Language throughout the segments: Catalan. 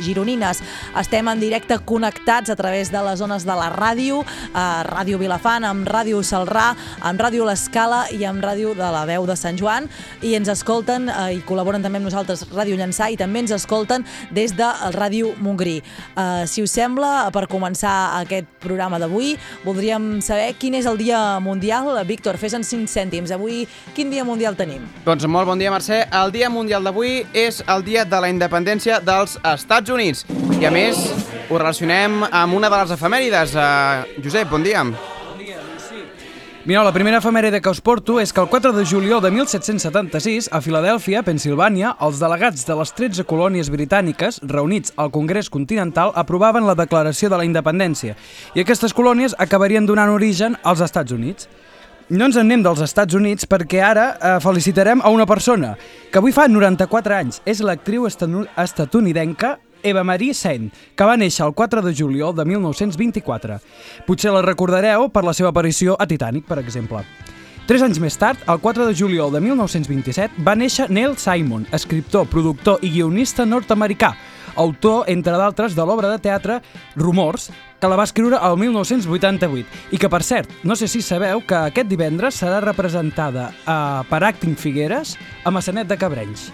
gironines. Estem en directe connectats a través de les zones de la ràdio, a Ràdio Vilafant, amb Ràdio Salrà, amb Ràdio L'Escala i amb Ràdio de la Veu de Sant Joan i ens escolten eh, i col·laboren també amb nosaltres Ràdio Llançà i també ens escolten des de Ràdio Montgrí. Eh, si us sembla, per començar aquest programa d'avui, voldríem saber quin és el Dia Mundial. Víctor, fes en 5 cèntims. Avui, quin Dia Mundial tenim? Doncs molt bon dia, Mercè. El Dia Mundial d'avui és el dia de la independència dels Estats Units. I a més, ho relacionem amb una de les efemèrides. Uh, Josep, bon dia. Mireu, la primera efemèride que us porto és que el 4 de juliol de 1776, a Filadèlfia, Pensilvània, els delegats de les 13 colònies britàniques, reunits al Congrés Continental, aprovaven la Declaració de la Independència, i aquestes colònies acabarien donant origen als Estats Units. No ens en anem dels Estats Units perquè ara eh, felicitarem a una persona que avui fa 94 anys. És l'actriu estatunidenca Eva Marie Saint, que va néixer el 4 de juliol de 1924. Potser la recordareu per la seva aparició a Titanic, per exemple. Tres anys més tard, el 4 de juliol de 1927, va néixer Neil Simon, escriptor, productor i guionista nord-americà, autor, entre d'altres, de l'obra de teatre Rumors, que la va escriure el 1988 i que, per cert, no sé si sabeu que aquest divendres serà representada eh, per Acting Figueres a Massanet de Cabrenys.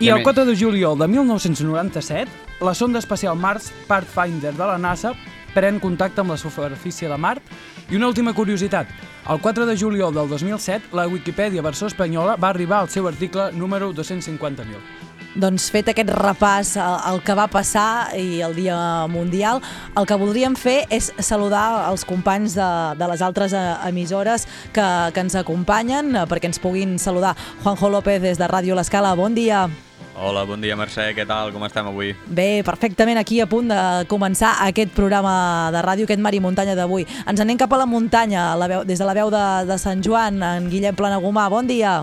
I el més- 4 de juliol de 1997, la sonda espacial Mars Pathfinder de la NASA pren contacte amb la superfície de Mart. I una última curiositat, el 4 de juliol del 2007, la Wikipedia versió espanyola va arribar al seu article número 250.000. Doncs fet aquest repàs al, que va passar i el Dia Mundial, el que voldríem fer és saludar els companys de, de les altres eh, emissores que, que ens acompanyen eh, perquè ens puguin saludar. Juanjo López des de Ràdio L'Escala, bon dia. Hola, bon dia Mercè, què tal? Com estem avui? Bé, perfectament aquí a punt de començar aquest programa de ràdio, aquest Mar i Muntanya d'avui. Ens anem cap a la muntanya, a la veu, des de la veu de, de Sant Joan, en Guillem Planagumà, bon dia.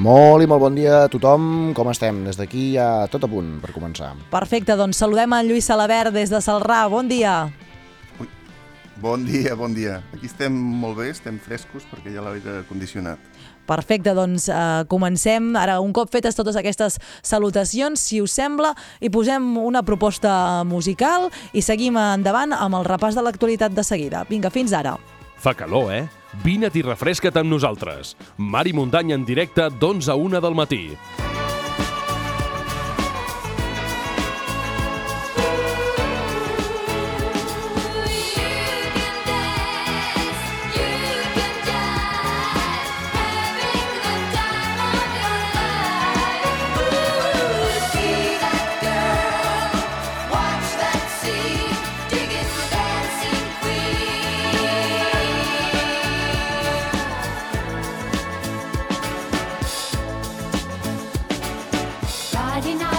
Molt i molt bon dia a tothom, com estem? Des d'aquí ja tot a punt per començar. Perfecte, doncs saludem en Lluís Salabert des de Salrà, bon dia. Bon dia, bon dia. Aquí estem molt bé, estem frescos perquè hi ha l'aire condicionat. Perfecte, doncs eh, comencem. Ara, un cop fetes totes aquestes salutacions, si us sembla, hi posem una proposta musical i seguim endavant amb el repàs de l'actualitat de seguida. Vinga, fins ara. Fa calor, eh? Vine't i refresca't amb nosaltres. Mar i muntanya en directe d'11 a 1 del matí. Friday night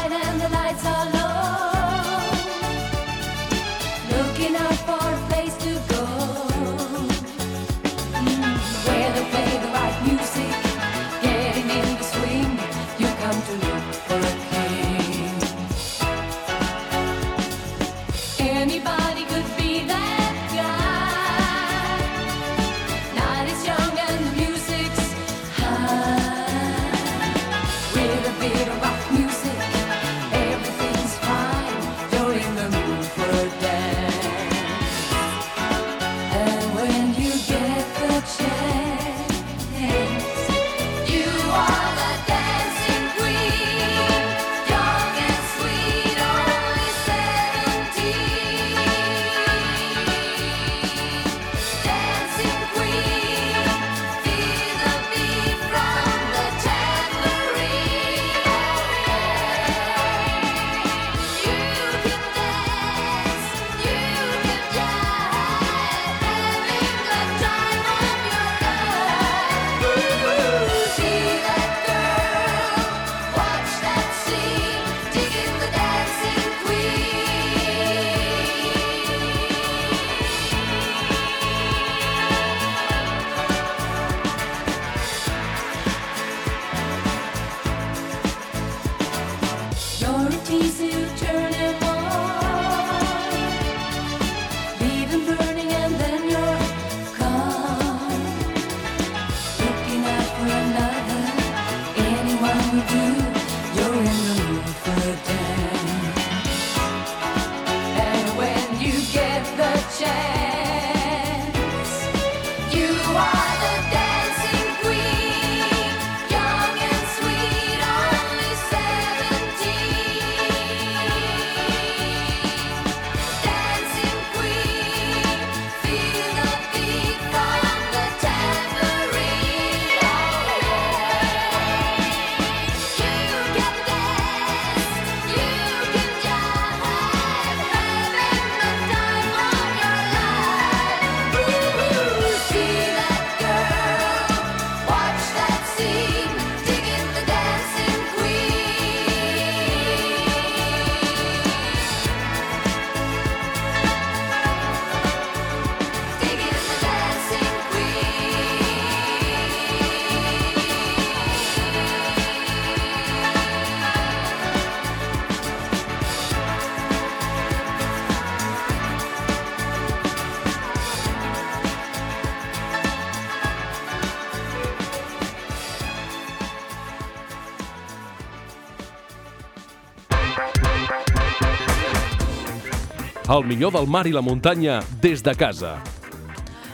El millor del mar i la muntanya des de casa.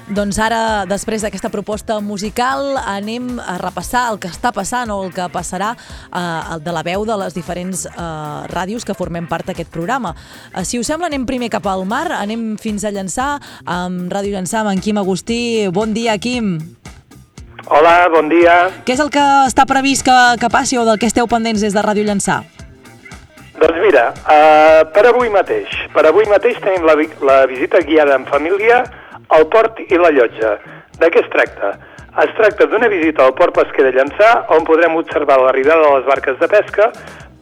Doncs ara, després d'aquesta proposta musical, anem a repassar el que està passant o el que passarà eh, de la veu de les diferents eh, ràdios que formem part d'aquest programa. Eh, si us sembla, anem primer cap al mar, anem fins a Llançà, amb Ràdio Llançà, amb en Quim Agustí. Bon dia, Quim. Hola, bon dia. Què és el que està previst que, que passi o del que esteu pendents des de Ràdio Llançà? Doncs mira, uh, per avui mateix, per avui mateix tenim la, vi- la visita guiada en família al port i la llotja. De què es tracta? Es tracta d'una visita al port pesquer de Llançà on podrem observar l'arribada de les barques de pesca,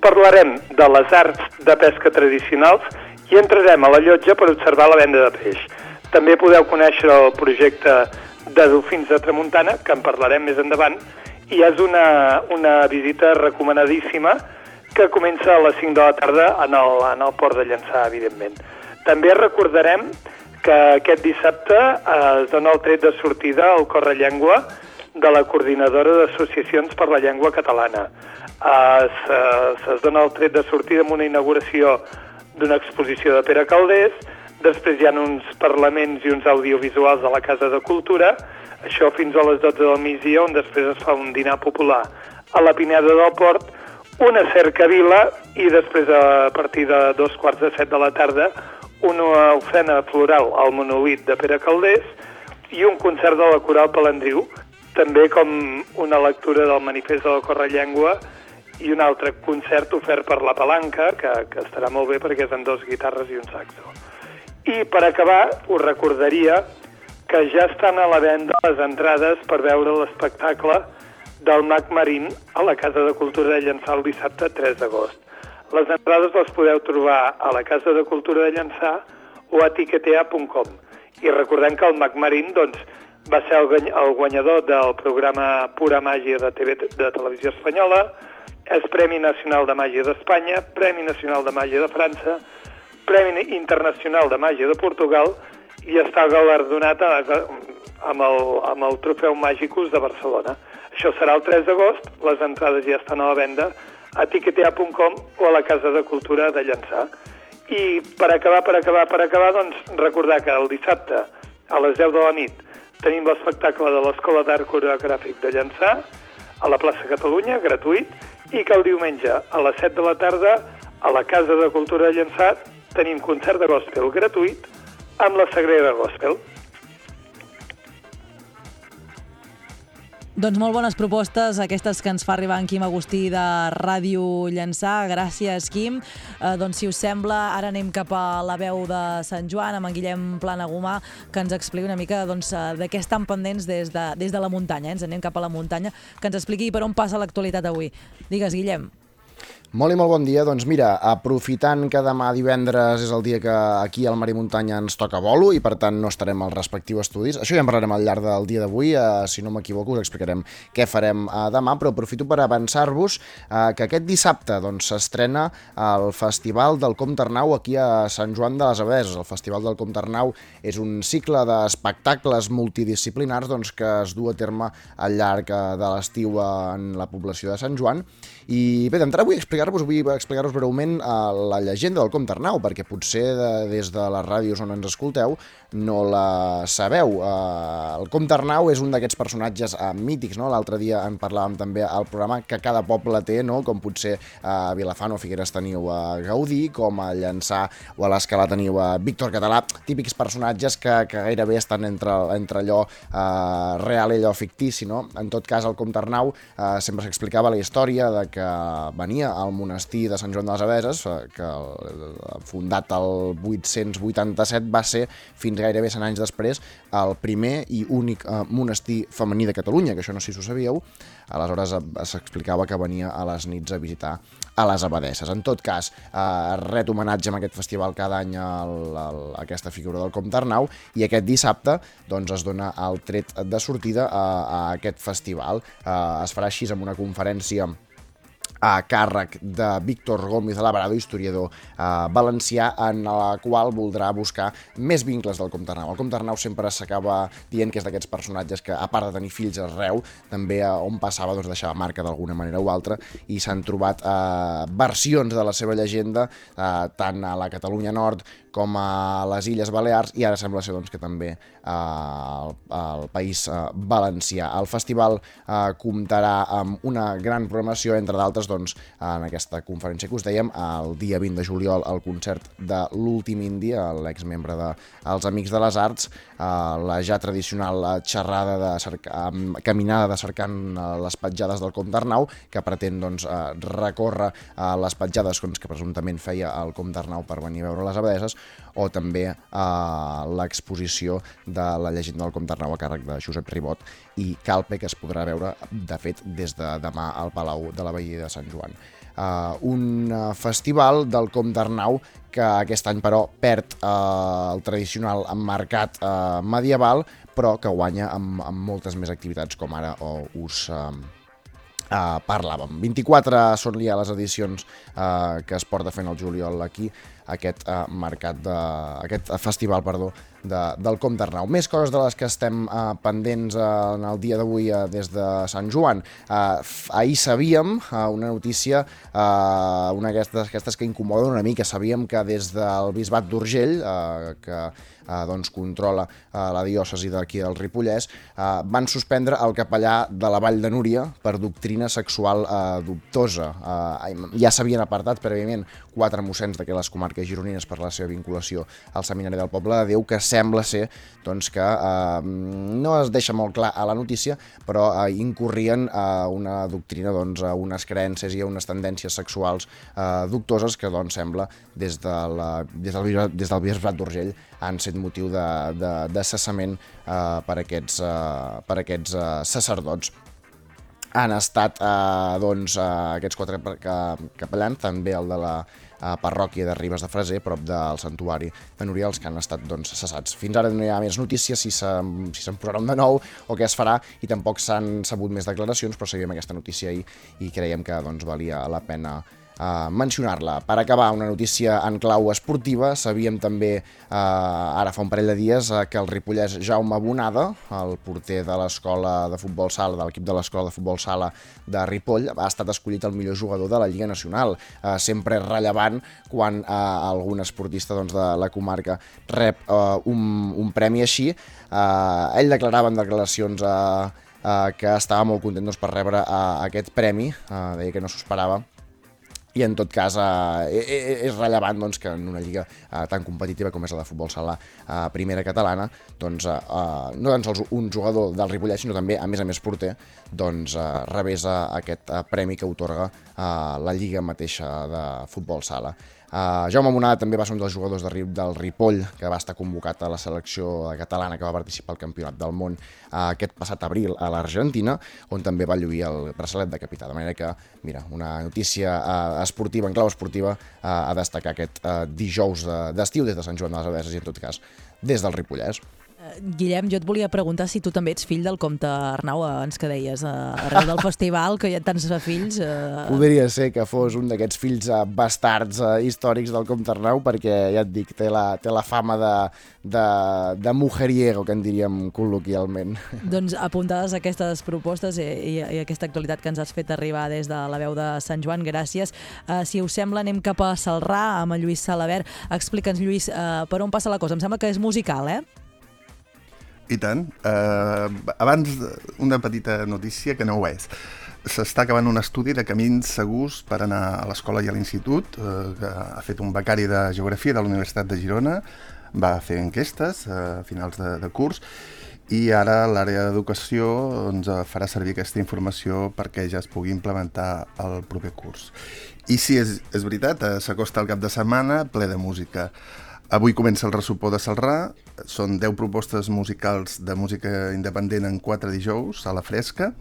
parlarem de les arts de pesca tradicionals i entrarem a la llotja per observar la venda de peix. També podeu conèixer el projecte de Dofins de Tramuntana, que en parlarem més endavant, i és una, una visita recomanadíssima que comença a les 5 de la tarda en el, en el port de Llançà, evidentment. També recordarem que aquest dissabte eh, es dona el tret de sortida al Correllengua de la Coordinadora d'Associacions per la Llengua Catalana. Se- se- es dona el tret de sortida amb una inauguració d'una exposició de Pere Caldés, després hi ha uns parlaments i uns audiovisuals a la Casa de Cultura, això fins a les 12 del migdia, on després es fa un dinar popular a la Pineda del Port, una cercavila i després a partir de dos quarts de set de la tarda una ofrena floral al monolit de Pere Caldés i un concert de la Coral Palandriu, també com una lectura del manifest de la Correllengua i un altre concert ofert per la Palanca, que, que estarà molt bé perquè és amb dos guitarres i un saxo. I per acabar, us recordaria que ja estan a la venda les entrades per veure l'espectacle del Mac Marín a la Casa de Cultura de Llançà el dissabte 3 d'agost. Les entrades les podeu trobar a la Casa de Cultura de Llançà o a tiquetea.com. I recordem que el Mac Marín doncs, va ser el, el guanyador del programa Pura Màgia de, TV, de Televisió Espanyola, és Premi Nacional de Màgia d'Espanya, Premi Nacional de Màgia de França, Premi Internacional de Màgia de Portugal i està galardonat amb el, amb el Trofeu Màgicus de Barcelona. Això serà el 3 d'agost, les entrades ja estan a la venda a tiquetea.com o a la Casa de Cultura de Llançà. I per acabar, per acabar, per acabar, doncs recordar que el dissabte a les 10 de la nit tenim l'espectacle de l'Escola d'Art Coreogràfic de Llançà a la plaça Catalunya, gratuït, i que el diumenge a les 7 de la tarda a la Casa de Cultura de Llançà tenim concert de gospel gratuït amb la Sagrera Gospel. Doncs molt bones propostes, aquestes que ens fa arribar en Quim Agustí de Ràdio Llançà. Gràcies, Quim. Eh, doncs, si us sembla, ara anem cap a la veu de Sant Joan, amb en Guillem Planagumà, que ens expliqui una mica doncs, eh, de què estan pendents des de, des de la muntanya. Eh? Ens anem cap a la muntanya, que ens expliqui per on passa l'actualitat avui. Digues, Guillem. Molt i molt bon dia. Doncs mira, aprofitant que demà divendres és el dia que aquí al Mar i Muntanya ens toca bolo i per tant no estarem als respectius estudis. Això ja en parlarem al llarg del dia d'avui. Eh, si no m'equivoco us explicarem què farem eh, demà, però aprofito per avançar-vos eh, que aquest dissabte doncs, s'estrena el Festival del Comte Arnau aquí a Sant Joan de les Abeses. El Festival del Comte Arnau és un cicle d'espectacles multidisciplinars doncs, que es du a terme al llarg eh, de l'estiu en la població de Sant Joan. I bé, d'entrada vull explicar-vos vull explicar-vos breument eh, la llegenda del Comte Arnau, perquè potser de, des de les ràdios on ens escolteu no la sabeu. Eh, el Comte Arnau és un d'aquests personatges eh, mítics, no? L'altre dia en parlàvem també al programa que cada poble té, no? Com potser eh, a Vilafant o Figueres teniu a Gaudí, com a Llançà o a l'Escala teniu a Víctor Català, típics personatges que, que gairebé estan entre, entre allò eh, real i allò fictici, no? En tot cas, el Comte Arnau eh, sempre s'explicava la història de que venia al monestir de Sant Joan de les Abeses, eh, que el, fundat el 887 va ser fins gairebé 100 anys després el primer i únic eh, monestir femení de Catalunya, que això no sé si ho sabíeu, aleshores eh, s'explicava que venia a les nits a visitar a les abadesses. En tot cas, eh, ret homenatge amb aquest festival cada any a aquesta figura del Comte Arnau i aquest dissabte doncs, es dona el tret de sortida a, a aquest festival. Eh, es farà així amb una conferència a càrrec de Víctor Gómez Labrado, historiador eh, valencià, en la qual voldrà buscar més vincles del Comte Arnau. El Comte Arnau sempre s'acaba dient que és d'aquests personatges que, a part de tenir fills arreu, també eh, on passava doncs, deixava marca d'alguna manera o altra, i s'han trobat eh, versions de la seva llegenda eh, tant a la Catalunya Nord com a les Illes Balears i ara sembla ser doncs, que també eh, al, al país eh, valencià. El festival eh, comptarà amb una gran programació, entre d'altres, doncs, en aquesta conferència que us dèiem, el dia 20 de juliol, el concert de l'últim indi, l'exmembre de Els Amics de les Arts, eh, la ja tradicional xerrada de cerca, caminada de cercant eh, les petjades del Comte Arnau, que pretén doncs, eh, recórrer eh, les petjades doncs, que presumptament feia el Comte Arnau per venir a veure les abadeses, o també eh, l'exposició de la llegenda del Comte Arnau a càrrec de Josep Ribot i Calpe, que es podrà veure, de fet, des de demà al Palau de la Veïa de Sant Joan. Uh, un uh, festival del Comte Arnau que aquest any però perd uh, el tradicional mercat uh, medieval però que guanya amb, amb moltes més activitats com ara o us uh, uh, parlàvem. 24 són ja les edicions uh, que es porta fent el juliol aquí, aquest uh, mercat de, aquest festival, perdó, de, del Comte Arnau. Més coses de les que estem uh, pendents uh, en el dia d'avui uh, des de Sant Joan. Uh, ahir sabíem uh, una notícia, uh, una d'aquestes aquestes que incomoda una mica. Sabíem que des del Bisbat d'Urgell, uh, que uh, doncs controla uh, la diòcesi d'aquí del Ripollès, uh, van suspendre el capellà de la Vall de Núria per doctrina sexual uh, dubtosa. Uh, ja s'havien apartat prèviament quatre mossens d'aquelles comarques gironines per la seva vinculació al Seminari del Poble. De Déu, que sembla ser doncs, que eh, no es deixa molt clar a la notícia, però eh, incorrien a una doctrina, doncs, a unes creences i a unes tendències sexuals eh, dubtoses que doncs, sembla des, de la, des, del, des del Bisbat d'Urgell han set motiu de, de, de cessament eh, per aquests, eh, per aquests eh, sacerdots han estat eh, doncs, eh, aquests quatre capellans, també el de la eh, parròquia de Ribes de Freser, prop del santuari de els que han estat doncs, cessats. Fins ara no hi ha més notícies si se'n si se'n posaran de nou o què es farà i tampoc s'han sabut més declaracions, però sabíem aquesta notícia ahir i creiem que doncs, valia la pena uh, mencionar-la. Per acabar, una notícia en clau esportiva, sabíem també uh, ara fa un parell de dies uh, que el ripollès Jaume Bonada, el porter de l'escola de futbol sala, de l'equip de l'escola de futbol sala de Ripoll, ha estat escollit el millor jugador de la Lliga Nacional. Uh, sempre rellevant quan uh, algun esportista doncs, de la comarca rep uh, un, un premi així. Uh, ell declarava en declaracions uh, uh, que estava molt content doncs, per rebre uh, aquest premi, uh, deia que no s'ho esperava, i en tot cas eh, eh, és rellevant doncs, que en una lliga eh, tan competitiva com és la de futbol sala eh, primera catalana doncs, eh, eh, no tan sols un jugador del Ripollet sinó també a més a més porter doncs, eh, rebés eh, aquest eh, premi que otorga eh, la lliga mateixa de futbol sala Uh, Jaume Monada també va ser un dels jugadors de, del Ripoll que va estar convocat a la selecció catalana que va participar al Campionat del Món uh, aquest passat abril a l'Argentina on també va lluir el braçalet de capità. De manera que, mira, una notícia uh, esportiva, en clau esportiva uh, a destacar aquest uh, dijous de- d'estiu des de Sant Joan de les Abeses i en tot cas des del Ripollès Guillem, jo et volia preguntar si tu també ets fill del comte Arnau, eh, abans que deies, eh, arreu del festival, que hi ha tants fills. Eh... Podria ser que fos un d'aquests fills eh, bastards eh, històrics del Comte Arnau, perquè ja et dic, té la, té la fama de, de, de mujeriego, que en diríem col·loquialment. Doncs apuntades aquestes propostes i, i, i aquesta actualitat que ens has fet arribar des de la veu de Sant Joan, gràcies. Uh, si us sembla, anem cap a Salrà amb en Lluís Salabert. Explica'ns, Lluís, uh, per on passa la cosa? Em sembla que és musical, eh? I tant. Uh, abans, una petita notícia que no ho és. S'està acabant un estudi de camins segurs per anar a l'escola i a l'institut, uh, que ha fet un becari de Geografia de la Universitat de Girona, va fer enquestes uh, a finals de, de curs, i ara l'àrea d'educació doncs, eh, farà servir aquesta informació perquè ja es pugui implementar el proper curs. I sí, és, és veritat, eh, s'acosta el cap de setmana ple de música. Avui comença el ressupó de Salrà, són 10 propostes musicals de música independent en 4 dijous a la fresca,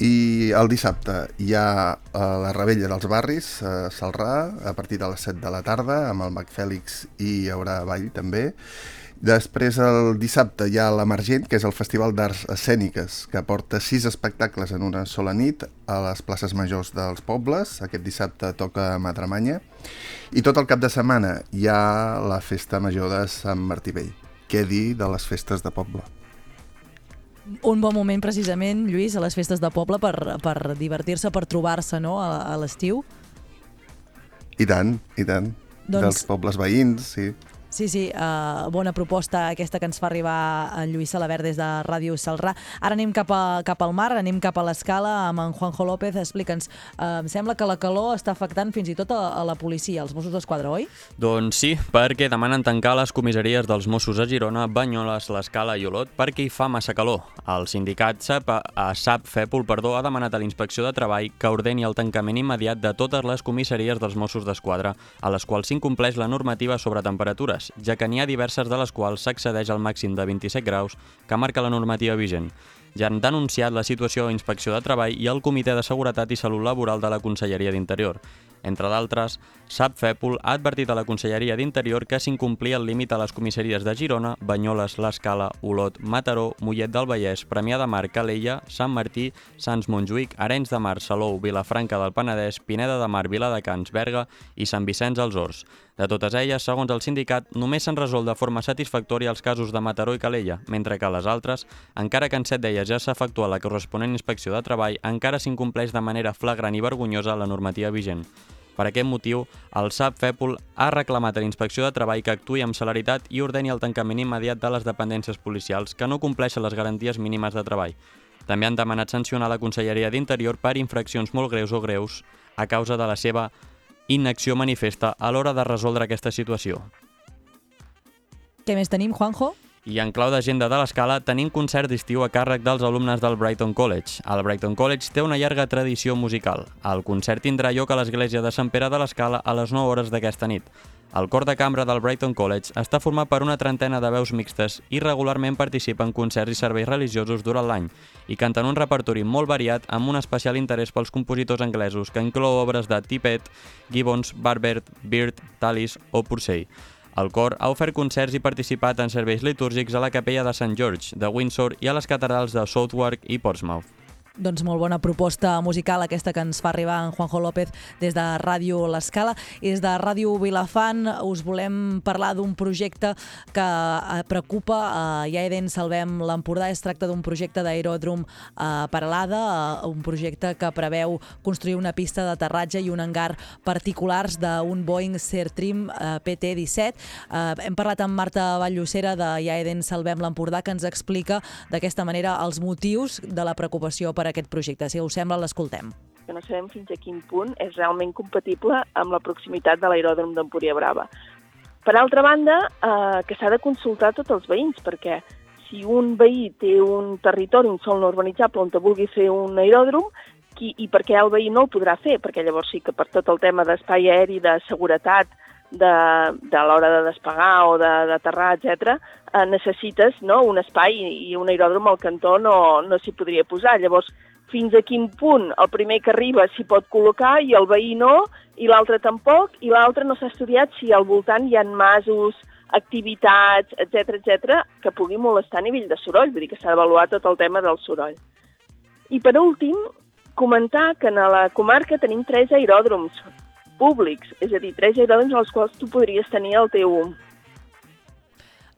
i el dissabte hi ha eh, la Rebella dels Barris a Salrà a partir de les 7 de la tarda amb el Mac Fèlix i hi haurà ball també Després, el dissabte, hi ha l'Emergent, que és el Festival d'Arts Escèniques, que porta sis espectacles en una sola nit a les places majors dels pobles. Aquest dissabte toca a Madremanya. I tot el cap de setmana hi ha la Festa Major de Sant Martí Vell. Què dir de les festes de poble? Un bon moment, precisament, Lluís, a les festes de poble per, per divertir-se, per trobar-se no? a, a l'estiu. I tant, i tant. Doncs- Dels pobles veïns, sí. Sí, sí, uh, bona proposta aquesta que ens fa arribar en Lluís Salabert des de Ràdio Salrà. Ara anem cap, a, cap al mar, anem cap a l'escala amb en Juanjo López. Explica'ns, uh, em sembla que la calor està afectant fins i tot a, a la policia, als Mossos d'Esquadra, oi? Doncs sí, perquè demanen tancar les comissaries dels Mossos a Girona, Banyoles, l'Escala i Olot perquè hi fa massa calor. El sindicat SAP, a SAP Fèpol perdó, ha demanat a l'Inspecció de Treball que ordeni el tancament immediat de totes les comissaries dels Mossos d'Esquadra, a les quals s'incompleix la normativa sobre temperatures, ja que n'hi ha diverses de les quals s'accedeix al màxim de 27 graus que marca la normativa vigent. Ja han denunciat la situació a Inspecció de Treball i al Comitè de Seguretat i Salut Laboral de la Conselleria d'Interior. Entre d'altres, SAP Fèpol ha advertit a la Conselleria d'Interior que s'incomplia el límit a les comissaries de Girona, Banyoles, l'Escala, Olot, Mataró, Mollet del Vallès, Premià de Mar, Calella, Sant Martí, Sants Montjuïc, Arenys de Mar, Salou, Vilafranca del Penedès, Pineda de Mar, Viladecans, Berga i Sant Vicenç als Horts. De totes elles, segons el sindicat, només s'han resolt de forma satisfactòria els casos de Mataró i Calella, mentre que les altres, encara que en set d'elles ja s'ha efectuat la corresponent inspecció de treball, encara s'incompleix de manera flagrant i vergonyosa la normativa vigent. Per aquest motiu, el SAP Fèpol ha reclamat a l'Inspecció de Treball que actui amb celeritat i ordeni el tancament immediat de les dependències policials que no compleixen les garanties mínimes de treball. També han demanat sancionar la Conselleria d'Interior per infraccions molt greus o greus a causa de la seva inacció manifesta a l'hora de resoldre aquesta situació. Què més tenim, Juanjo? I en clau d'agenda de l'escala tenim concert d'estiu a càrrec dels alumnes del Brighton College. El Brighton College té una llarga tradició musical. El concert tindrà lloc a l'església de Sant Pere de l'Escala a les 9 hores d'aquesta nit. El cor de cambra del Brighton College està format per una trentena de veus mixtes i regularment participa en concerts i serveis religiosos durant l'any i canten un repertori molt variat amb un especial interès pels compositors anglesos que inclou obres de Tippett, Gibbons, Barber, Beard, Tallis o Purcell. El cor ha ofert concerts i participat en serveis litúrgics a la capella de Sant George, de Windsor i a les catedrals de Southwark i Portsmouth. Doncs molt bona proposta musical aquesta que ens fa arribar en Juanjo López des de Ràdio L'Escala. I des de Ràdio Vilafant us volem parlar d'un projecte que eh, preocupa a Iaeden Salvem l'Empordà. Es tracta d'un projecte d'aeròdrom a Paralada, eh, un projecte que preveu construir una pista d'aterratge i un hangar particulars d'un Boeing Sertrim eh, PT-17. Eh, hem parlat amb Marta Valllocera de Iaeden Salvem l'Empordà que ens explica d'aquesta manera els motius de la preocupació per aquest projecte. Si us sembla, l'escoltem. que no sabem fins a quin punt és realment compatible amb la proximitat de l'aeròdrom d'Empúria Brava. Per altra banda, eh, que s'ha de consultar tots els veïns, perquè si un veí té un territori, un sol no urbanitzable, on vulgui fer un aeròdrom, qui, i per què el veí no el podrà fer? Perquè llavors sí que per tot el tema d'espai aeri, de seguretat, de, de l'hora de despegar o d'aterrar, etc, eh, necessites no, un espai i un aeròdrom al cantó no, no s'hi podria posar. Llavors, fins a quin punt el primer que arriba s'hi pot col·locar i el veí no, i l'altre tampoc, i l'altre no s'ha estudiat si al voltant hi ha masos, activitats, etc etc que pugui molestar a nivell de soroll, vull dir que s'ha d'avaluar tot el tema del soroll. I per últim, comentar que en la comarca tenim tres aeròdroms públics, és a dir, tres aeròdroms als quals tu podries tenir el teu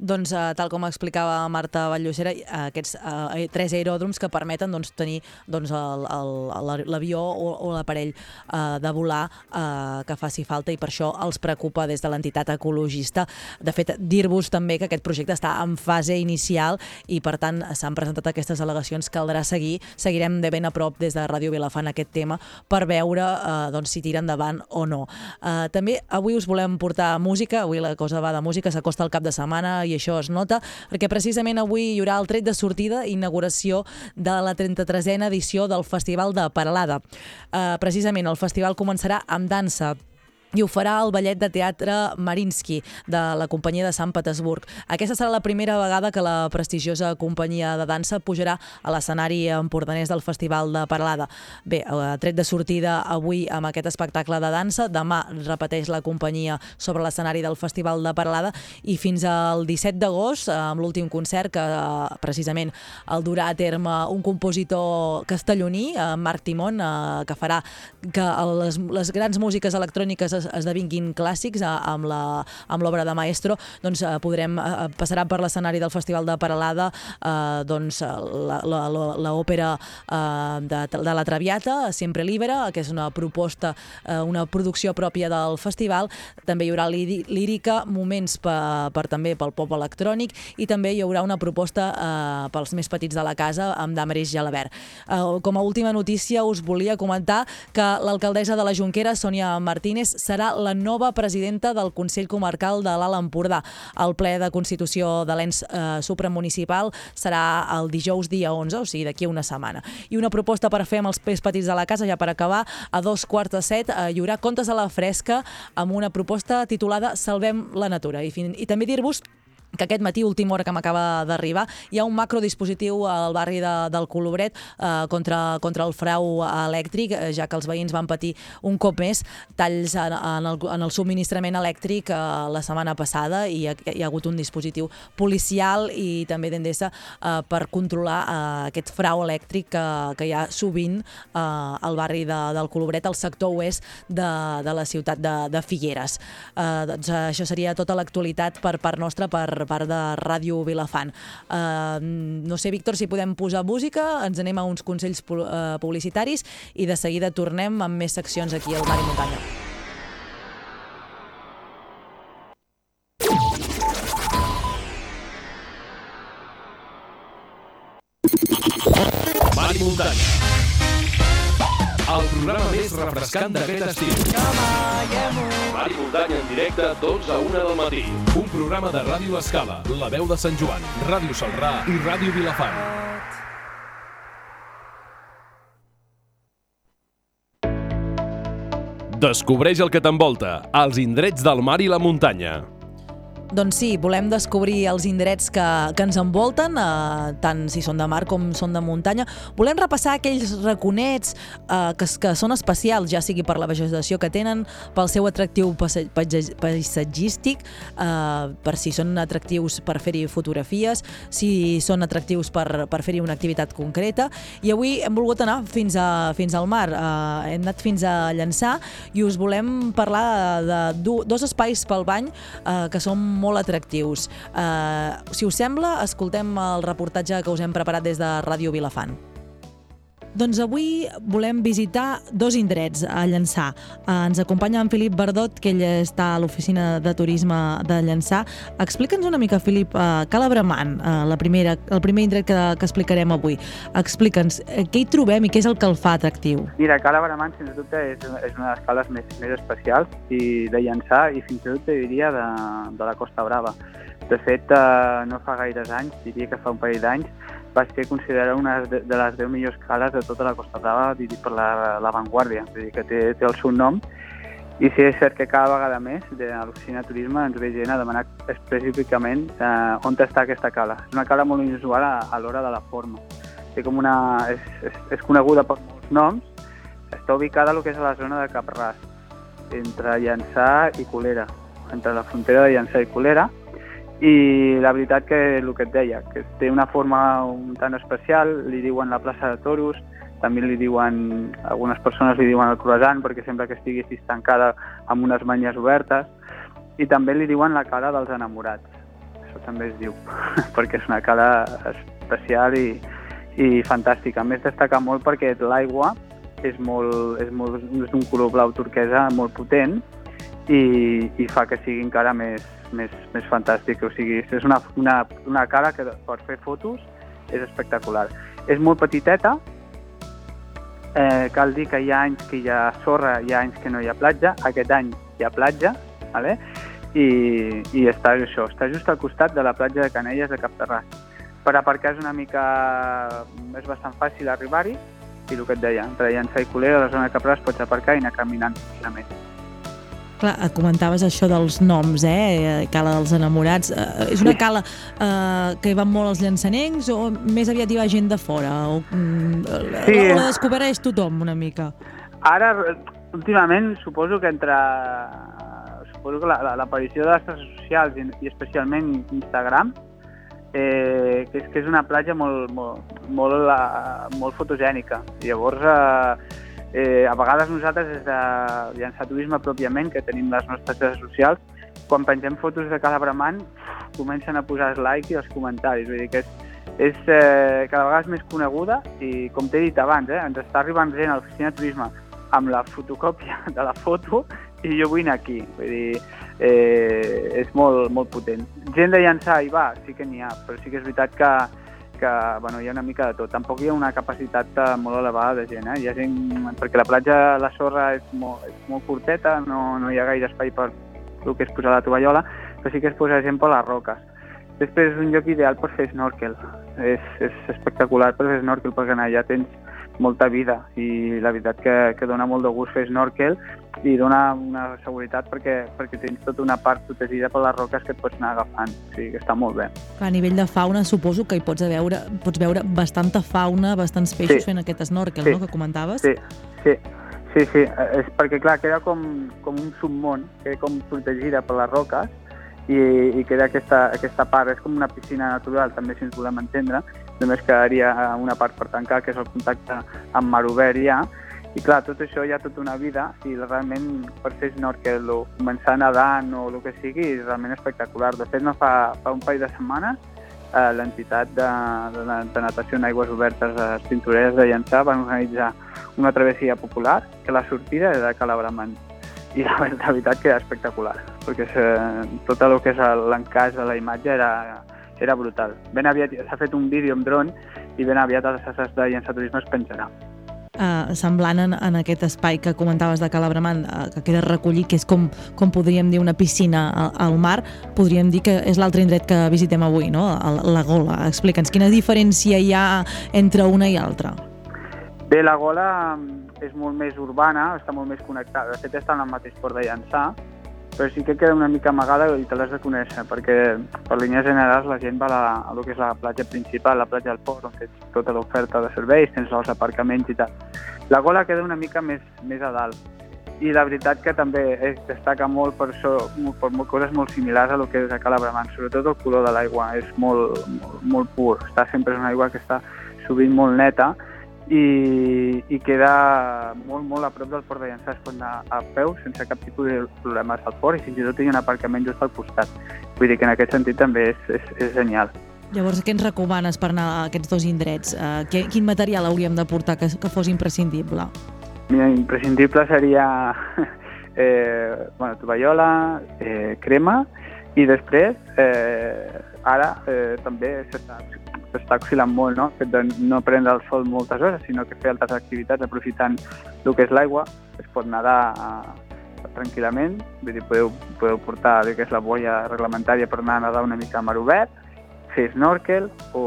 Doncs, eh, tal com explicava Marta Valllocera, eh, aquests eh, tres aeròdroms que permeten doncs, tenir doncs, l'avió o, o l'aparell eh, de volar eh, que faci falta i per això els preocupa des de l'entitat ecologista. De fet, dir-vos també que aquest projecte està en fase inicial i per tant s'han presentat aquestes al·legacions, caldrà seguir, seguirem de ben a prop des de Ràdio Vilafant aquest tema per veure eh, doncs, si tira endavant o no. Eh, també avui us volem portar música, avui la cosa va de música, s'acosta el cap de setmana i això es nota, perquè precisament avui hi haurà el tret de sortida i inauguració de la 33a edició del Festival de Paralada. Eh, precisament el festival començarà amb dansa, i ho farà el ballet de teatre Marinsky de la companyia de Sant Petersburg. Aquesta serà la primera vegada que la prestigiosa companyia de dansa pujarà a l'escenari empordanès del Festival de Parlada. Bé, eh, tret de sortida avui amb aquest espectacle de dansa, demà repeteix la companyia sobre l'escenari del Festival de Parlada i fins al 17 d'agost, eh, amb l'últim concert que eh, precisament el durà a terme un compositor castelloní, Marc Timon, que farà que les, les grans músiques electròniques es- esdevinguin clàssics eh, amb la- amb l'obra de Maestro, doncs eh, podrem, eh, passarà per l'escenari del Festival de Paralada eh, doncs, eh, l'òpera eh, de, de la Traviata, Sempre Libera, que és una proposta, eh, una producció pròpia del festival. També hi haurà líri- lírica, moments per, per també pel pop electrònic i també hi haurà una proposta eh, pels més petits de la casa amb Damaris Gelabert. Eh, com a última notícia us volia comentar que l'alcaldessa de la Jonquera, Sònia Martínez, serà la nova presidenta del Consell Comarcal de l'Alt Empordà. El ple de Constitució de l'ens eh, supramunicipal serà el dijous dia 11, o sigui, d'aquí una setmana. I una proposta per fer amb els més petits de la casa, ja per acabar, a dos quarts de set eh, hi haurà Contes a la Fresca amb una proposta titulada Salvem la Natura. I, fin i també dir-vos que aquest matí, última hora que m'acaba d'arribar, hi ha un macrodispositiu al barri de, del Colobret eh, contra, contra el frau elèctric, eh, ja que els veïns van patir un cop més talls en, en, el, en el subministrament elèctric eh, la setmana passada i hi ha, hi ha hagut un dispositiu policial i també d'Endesa eh, per controlar eh, aquest frau elèctric que, que hi ha sovint eh, al barri de, del Colobret, al sector oest de, de la ciutat de, de Figueres. Eh, doncs això seria tota l'actualitat per part nostra, per part de Ràdio Vilafant. Eh, no sé, Víctor, si podem posar música, ens anem a uns consells eh, publicitaris i de seguida tornem amb més seccions aquí al Mar i Muntanya. Més refrescant d'aquest estiu. Mar i muntanya en directe, 12 a 1 del matí. Un programa de Ràdio Escala, La Veu de Sant Joan, Ràdio Salrà i Ràdio Vilafant. Descobreix el que t'envolta, els indrets del mar i la muntanya. Doncs sí, volem descobrir els indrets que, que ens envolten, eh, tant si són de mar com són de muntanya. Volem repassar aquells raconets eh, que, que són especials, ja sigui per la vegetació que tenen, pel seu atractiu paisa- paisa- paisatgístic, eh, per si són atractius per fer-hi fotografies, si són atractius per, per fer-hi una activitat concreta. I avui hem volgut anar fins, a, fins al mar. Eh, hem anat fins a Llançà i us volem parlar de, de do- dos espais pel bany eh, que són molt atractius. Eh, si us sembla, escoltem el reportatge que us hem preparat des de Ràdio Vilafant. Doncs avui volem visitar dos indrets a Llançà. Eh, ens acompanya en Filip Verdot, que ell està a l'oficina de turisme de Llançà. Explica'ns una mica, Filip, uh, Cala Bramant, uh, la primera, el primer indret que, que explicarem avui. Explica'ns eh, què hi trobem i què és el que el fa atractiu. Mira, Cala Bramant, sens dubte, és, és una de les cales més, més especials i de llançar i fins i tot diria de, de la Costa Brava. De fet, eh, no fa gaires anys, diria que fa un parell d'anys, va ser considerada una de les 10 millors cales de tota la Costa Brava dirigit per la, la Vanguardia, vull dir que té, té el seu nom. I sí, és cert que cada vegada més de l'oficina de turisme ens ve gent a demanar específicament eh, on està aquesta cala. És una cala molt inusual a, a l'hora de la forma. Té com una... És, és, és coneguda per molts noms, està ubicada lo que és a la zona de Capràs, entre Llançà i Colera, entre la frontera de Llançà i Colera, i la veritat que el que et deia, que té una forma un tant especial, li diuen la plaça de toros, també li diuen, algunes persones li diuen el croissant perquè sembla que estigui així tancada amb unes manyes obertes, i també li diuen la cara dels enamorats. Això també es diu, perquè és una cara especial i, i fantàstica. A més, destaca molt perquè l'aigua és, molt, és, molt, és d'un color blau turquesa molt potent i, i fa que sigui encara més, més, més fantàstic. O sigui, és una, una, una cara que per fer fotos és espectacular. És molt petiteta, eh, cal dir que hi ha anys que hi ha sorra, hi ha anys que no hi ha platja, aquest any hi ha platja, vale? I, i està això, està just al costat de la platja de Canelles de Capterràs. Per aparcar és una mica... és bastant fàcil arribar-hi, i el que et deia, entre Llançà i Colera, a la zona de Capràs pots aparcar i anar caminant tranquil·lament. Clar, eh, comentaves això dels noms, eh? Cala dels enamorats. Eh, és una cala eh, que hi van molt els llançanencs o més aviat hi va gent de fora? O, mm, Sí. o la descobreix tothom una mica? Ara, últimament, suposo que entre... Suposo que la- la- l'aparició de les xarxes socials i, i especialment Instagram, eh, que, és, que és una platja molt, molt, molt, la, molt fotogènica. Llavors, eh, eh, a vegades nosaltres, des de llançar turisme pròpiament, que tenim les nostres xarxes socials, quan pengem fotos de cada bramant, comencen a posar els likes i els comentaris. Vull dir que és, és eh, cada vegada és més coneguda i, com t'he dit abans, eh, ens està arribant gent a l'oficina de turisme amb la fotocòpia de la foto i jo vull anar aquí. Vull dir, eh, és molt, molt potent. Gent de llançar hi va, sí que n'hi ha, però sí que és veritat que, que bueno, hi ha una mica de tot. Tampoc hi ha una capacitat eh, molt elevada de gent. Eh? Hi ha gent, perquè la platja, la sorra és molt, és molt curteta, no, no hi ha gaire espai per el que és posar la tovallola, però sí que es posa gent per les roques. Després és un lloc ideal per fer snorkel. És, és espectacular per fer snorkel perquè allà tens molta vida i la veritat que, que dona molt de gust fer snorkel i dona una seguretat perquè, perquè tens tota una part protegida per les roques que et pots anar agafant. O sigui que està molt bé. A nivell de fauna suposo que hi pots veure, pots veure bastanta fauna, bastants peixos Sí. fent aquest snorkel, Sí. no?, que comentaves. Sí, sí, sí, sí. És perquè, clar, queda com, com un submón, queda com protegida per les roques i, i queda aquesta, aquesta part, és com una piscina natural, també, si ens volem entendre, només quedaria una part per tancar, que és el contacte amb mar obert ja, i clar, tot això hi ha tota una vida i realment per fer snorkel o començar nedant o el que sigui és realment espectacular. De fet, no fa, fa un parell de setmanes eh, l'entitat de, de, de natació en aigües obertes a les Tintoreres de Llançà van organitzar una travessia popular que la sortida era de Calabramant i la, la veritat que era espectacular perquè se, tot el que és l'encaix de la imatge era, era brutal. Ben aviat s'ha fet un vídeo amb dron i ben aviat a les xarxes de Llançà Turisme es penjarà. eh, semblant en, en aquest espai que comentaves de Calabramant, eh, que queda recollit, que és com, com podríem dir una piscina al, al mar, podríem dir que és l'altre indret que visitem avui, no? El- La Gola. Explica'ns, quina diferència hi ha entre una i altra? Bé, la Gola mm, és molt més urbana, està molt més connectada. De fet, està en el mateix port de Llançà, però sí que queda una mica amagada i te l'has de conèixer, perquè per línies generals la gent va a, a que és la platja principal, la platja del port, on tens tota l'oferta de serveis, tens els aparcaments i tal. La Gola queda una mica més, més a dalt. I la veritat que també es destaca molt per, això, per coses molt similars a lo que és a Calabramant, sobretot el color de l'aigua, és molt, molt, molt pur, està sempre és una aigua que està sovint molt neta i, i queda molt, molt a prop del port de Llançà, es pot anar a peu sense cap tipus de problemes al port i fins i tot hi ha un aparcament just al costat. Vull dir que en aquest sentit també és, és, és genial. Llavors, què ens recomanes per anar a aquests dos indrets? Eh, què, quin material hauríem de portar que, que fos imprescindible? Mira, imprescindible seria eh, bueno, tovallola, eh, crema i després eh, ara eh, també s'està s'està oscil·lant molt, no? Fet de no prendre el sol moltes hores, sinó que fer altres activitats aprofitant el que és l'aigua. Es pot nedar eh, tranquil·lament, vull dir, podeu, podeu portar el que és la boia reglamentària per anar a nedar una mica a mar obert, fer snorkel o,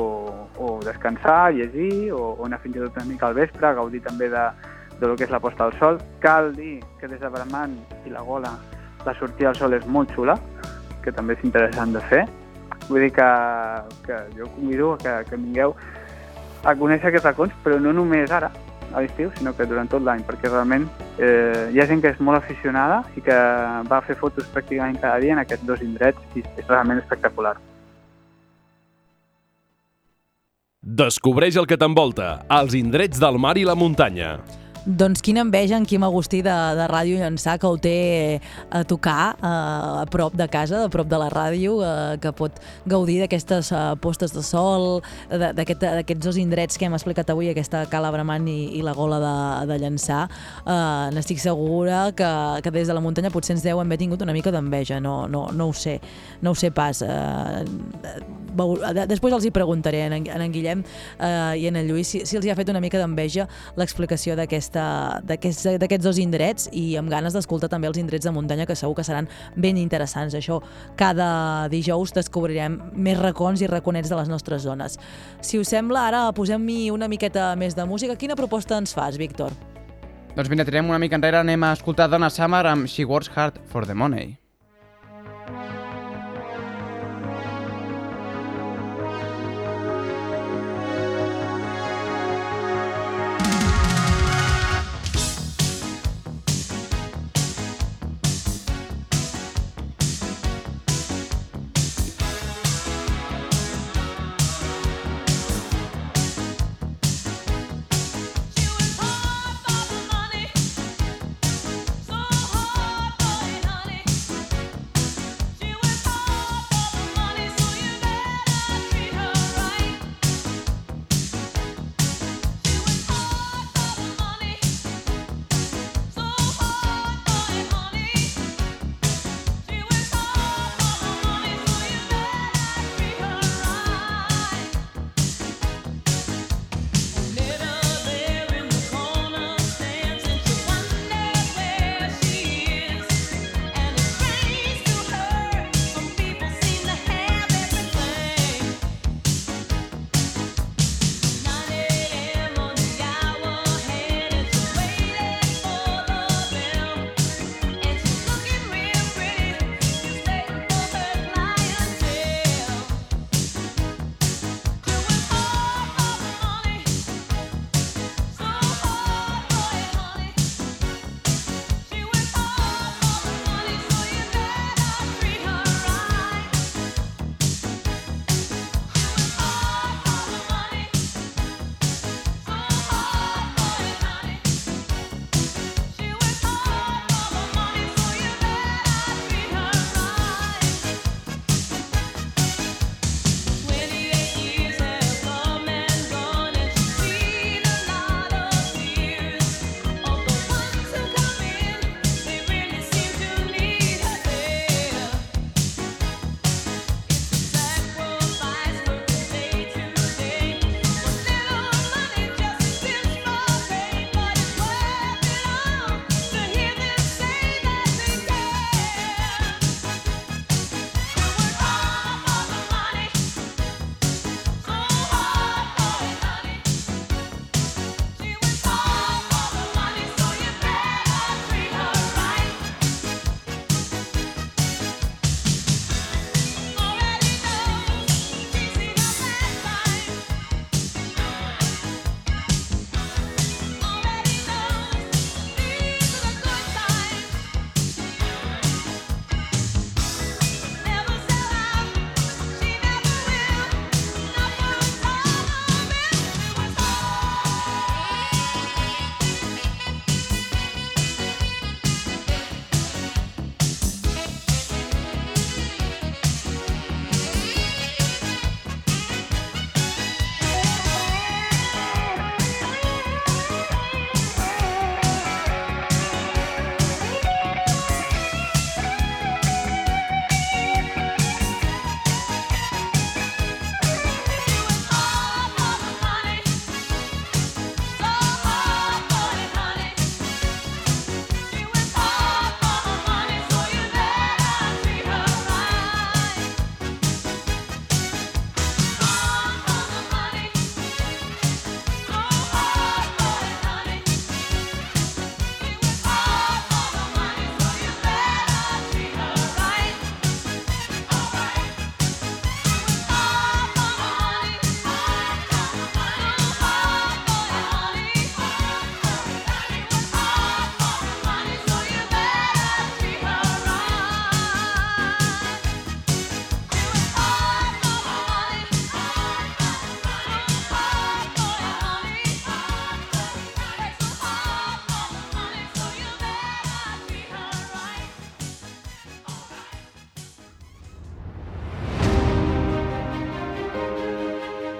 o descansar, llegir o, o anar fins i tot una mica al vespre, gaudir també de, de lo que és la posta del sol. Cal dir que des de Bramant i la Gola la sortida al sol és molt xula, que també és interessant de fer. Vull dir que, que jo convido que, que vingueu a conèixer aquests racons, però no només ara, a l'estiu, sinó que durant tot l'any, perquè realment eh, hi ha gent que és molt aficionada i que va fer fotos pràcticament cada dia en aquests dos indrets i és realment espectacular. Descobreix el que t'envolta, els indrets del mar i la muntanya. Doncs quina enveja en Quim Agustí de, de Ràdio Llançà que ho té a tocar eh, a prop de casa, a prop de la ràdio, eh, que pot gaudir d'aquestes eh, postes de sol, d'aquests dos indrets que hem explicat avui, aquesta Cala Bramant i, i la Gola de, de Llançà. Eh, N'estic segura que, que des de la muntanya potser ens deu haver tingut una mica d'enveja, no, no, no ho sé, no ho sé pas. Eh, de- després els hi preguntaré en en Guillem eh, i en el Lluís si, si els hi ha fet una mica d'enveja l'explicació d'aquesta d'aquests dos indrets i amb ganes d'escoltar també els indrets de muntanya que segur que seran ben interessants. Això, cada dijous descobrirem més racons i raconets de les nostres zones. Si us sembla, ara posem-hi una miqueta més de música. Quina proposta ens fas, Víctor? Doncs mira, tirem una mica enrere, anem a escoltar Donna Summer amb She Works Hard for the Money.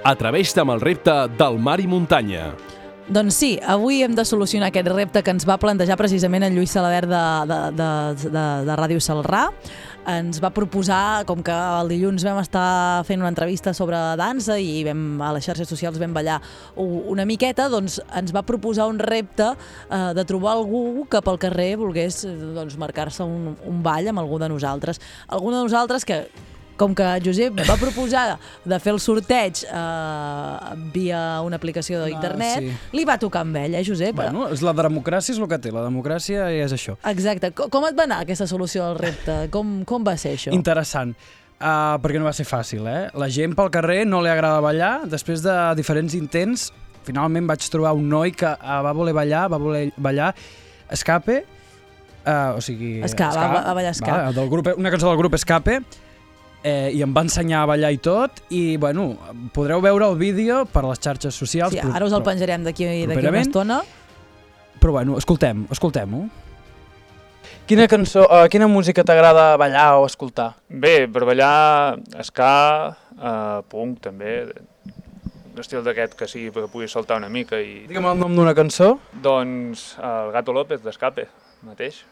Atreveix-te amb el repte del mar i muntanya. Doncs sí, avui hem de solucionar aquest repte que ens va plantejar precisament en Lluís Salabert de, de, de, de, de Ràdio Salrà. Ens va proposar, com que el dilluns vam estar fent una entrevista sobre dansa i vam, a les xarxes socials vam ballar una miqueta, doncs ens va proposar un repte eh, de trobar algú que pel carrer volgués eh, doncs, marcar-se un, un ball amb algú de nosaltres. Algú de nosaltres que com que Josep va proposar de fer el sorteig eh, via una aplicació d'internet, sí. li va tocar amb ell, eh, Josep? Bueno, és la democràcia és el que té, la democràcia és això. Exacte. Com, com et va anar aquesta solució al repte? Com, com va ser això? Interessant. Uh, perquè no va ser fàcil, eh? La gent pel carrer no li agrada ballar. Després de diferents intents, finalment vaig trobar un noi que uh, va voler ballar, va voler ballar Escape, uh, o sigui... Ska, va- va ballar Ska. Va, del grup, una cançó del grup Escape, eh, i em va ensenyar a ballar i tot, i bueno, podreu veure el vídeo per les xarxes socials. Sí, ara us el penjarem d'aquí d'aquí una estona. Però bueno, escoltem, escoltem-ho. Quina cançó, uh, quina música t'agrada ballar o escoltar? Bé, per ballar ska, uh, punk també, un estil d'aquest que sigui que pugui saltar una mica i... Digue'm el nom d'una cançó. Doncs el Gato López d'Escape, mateix.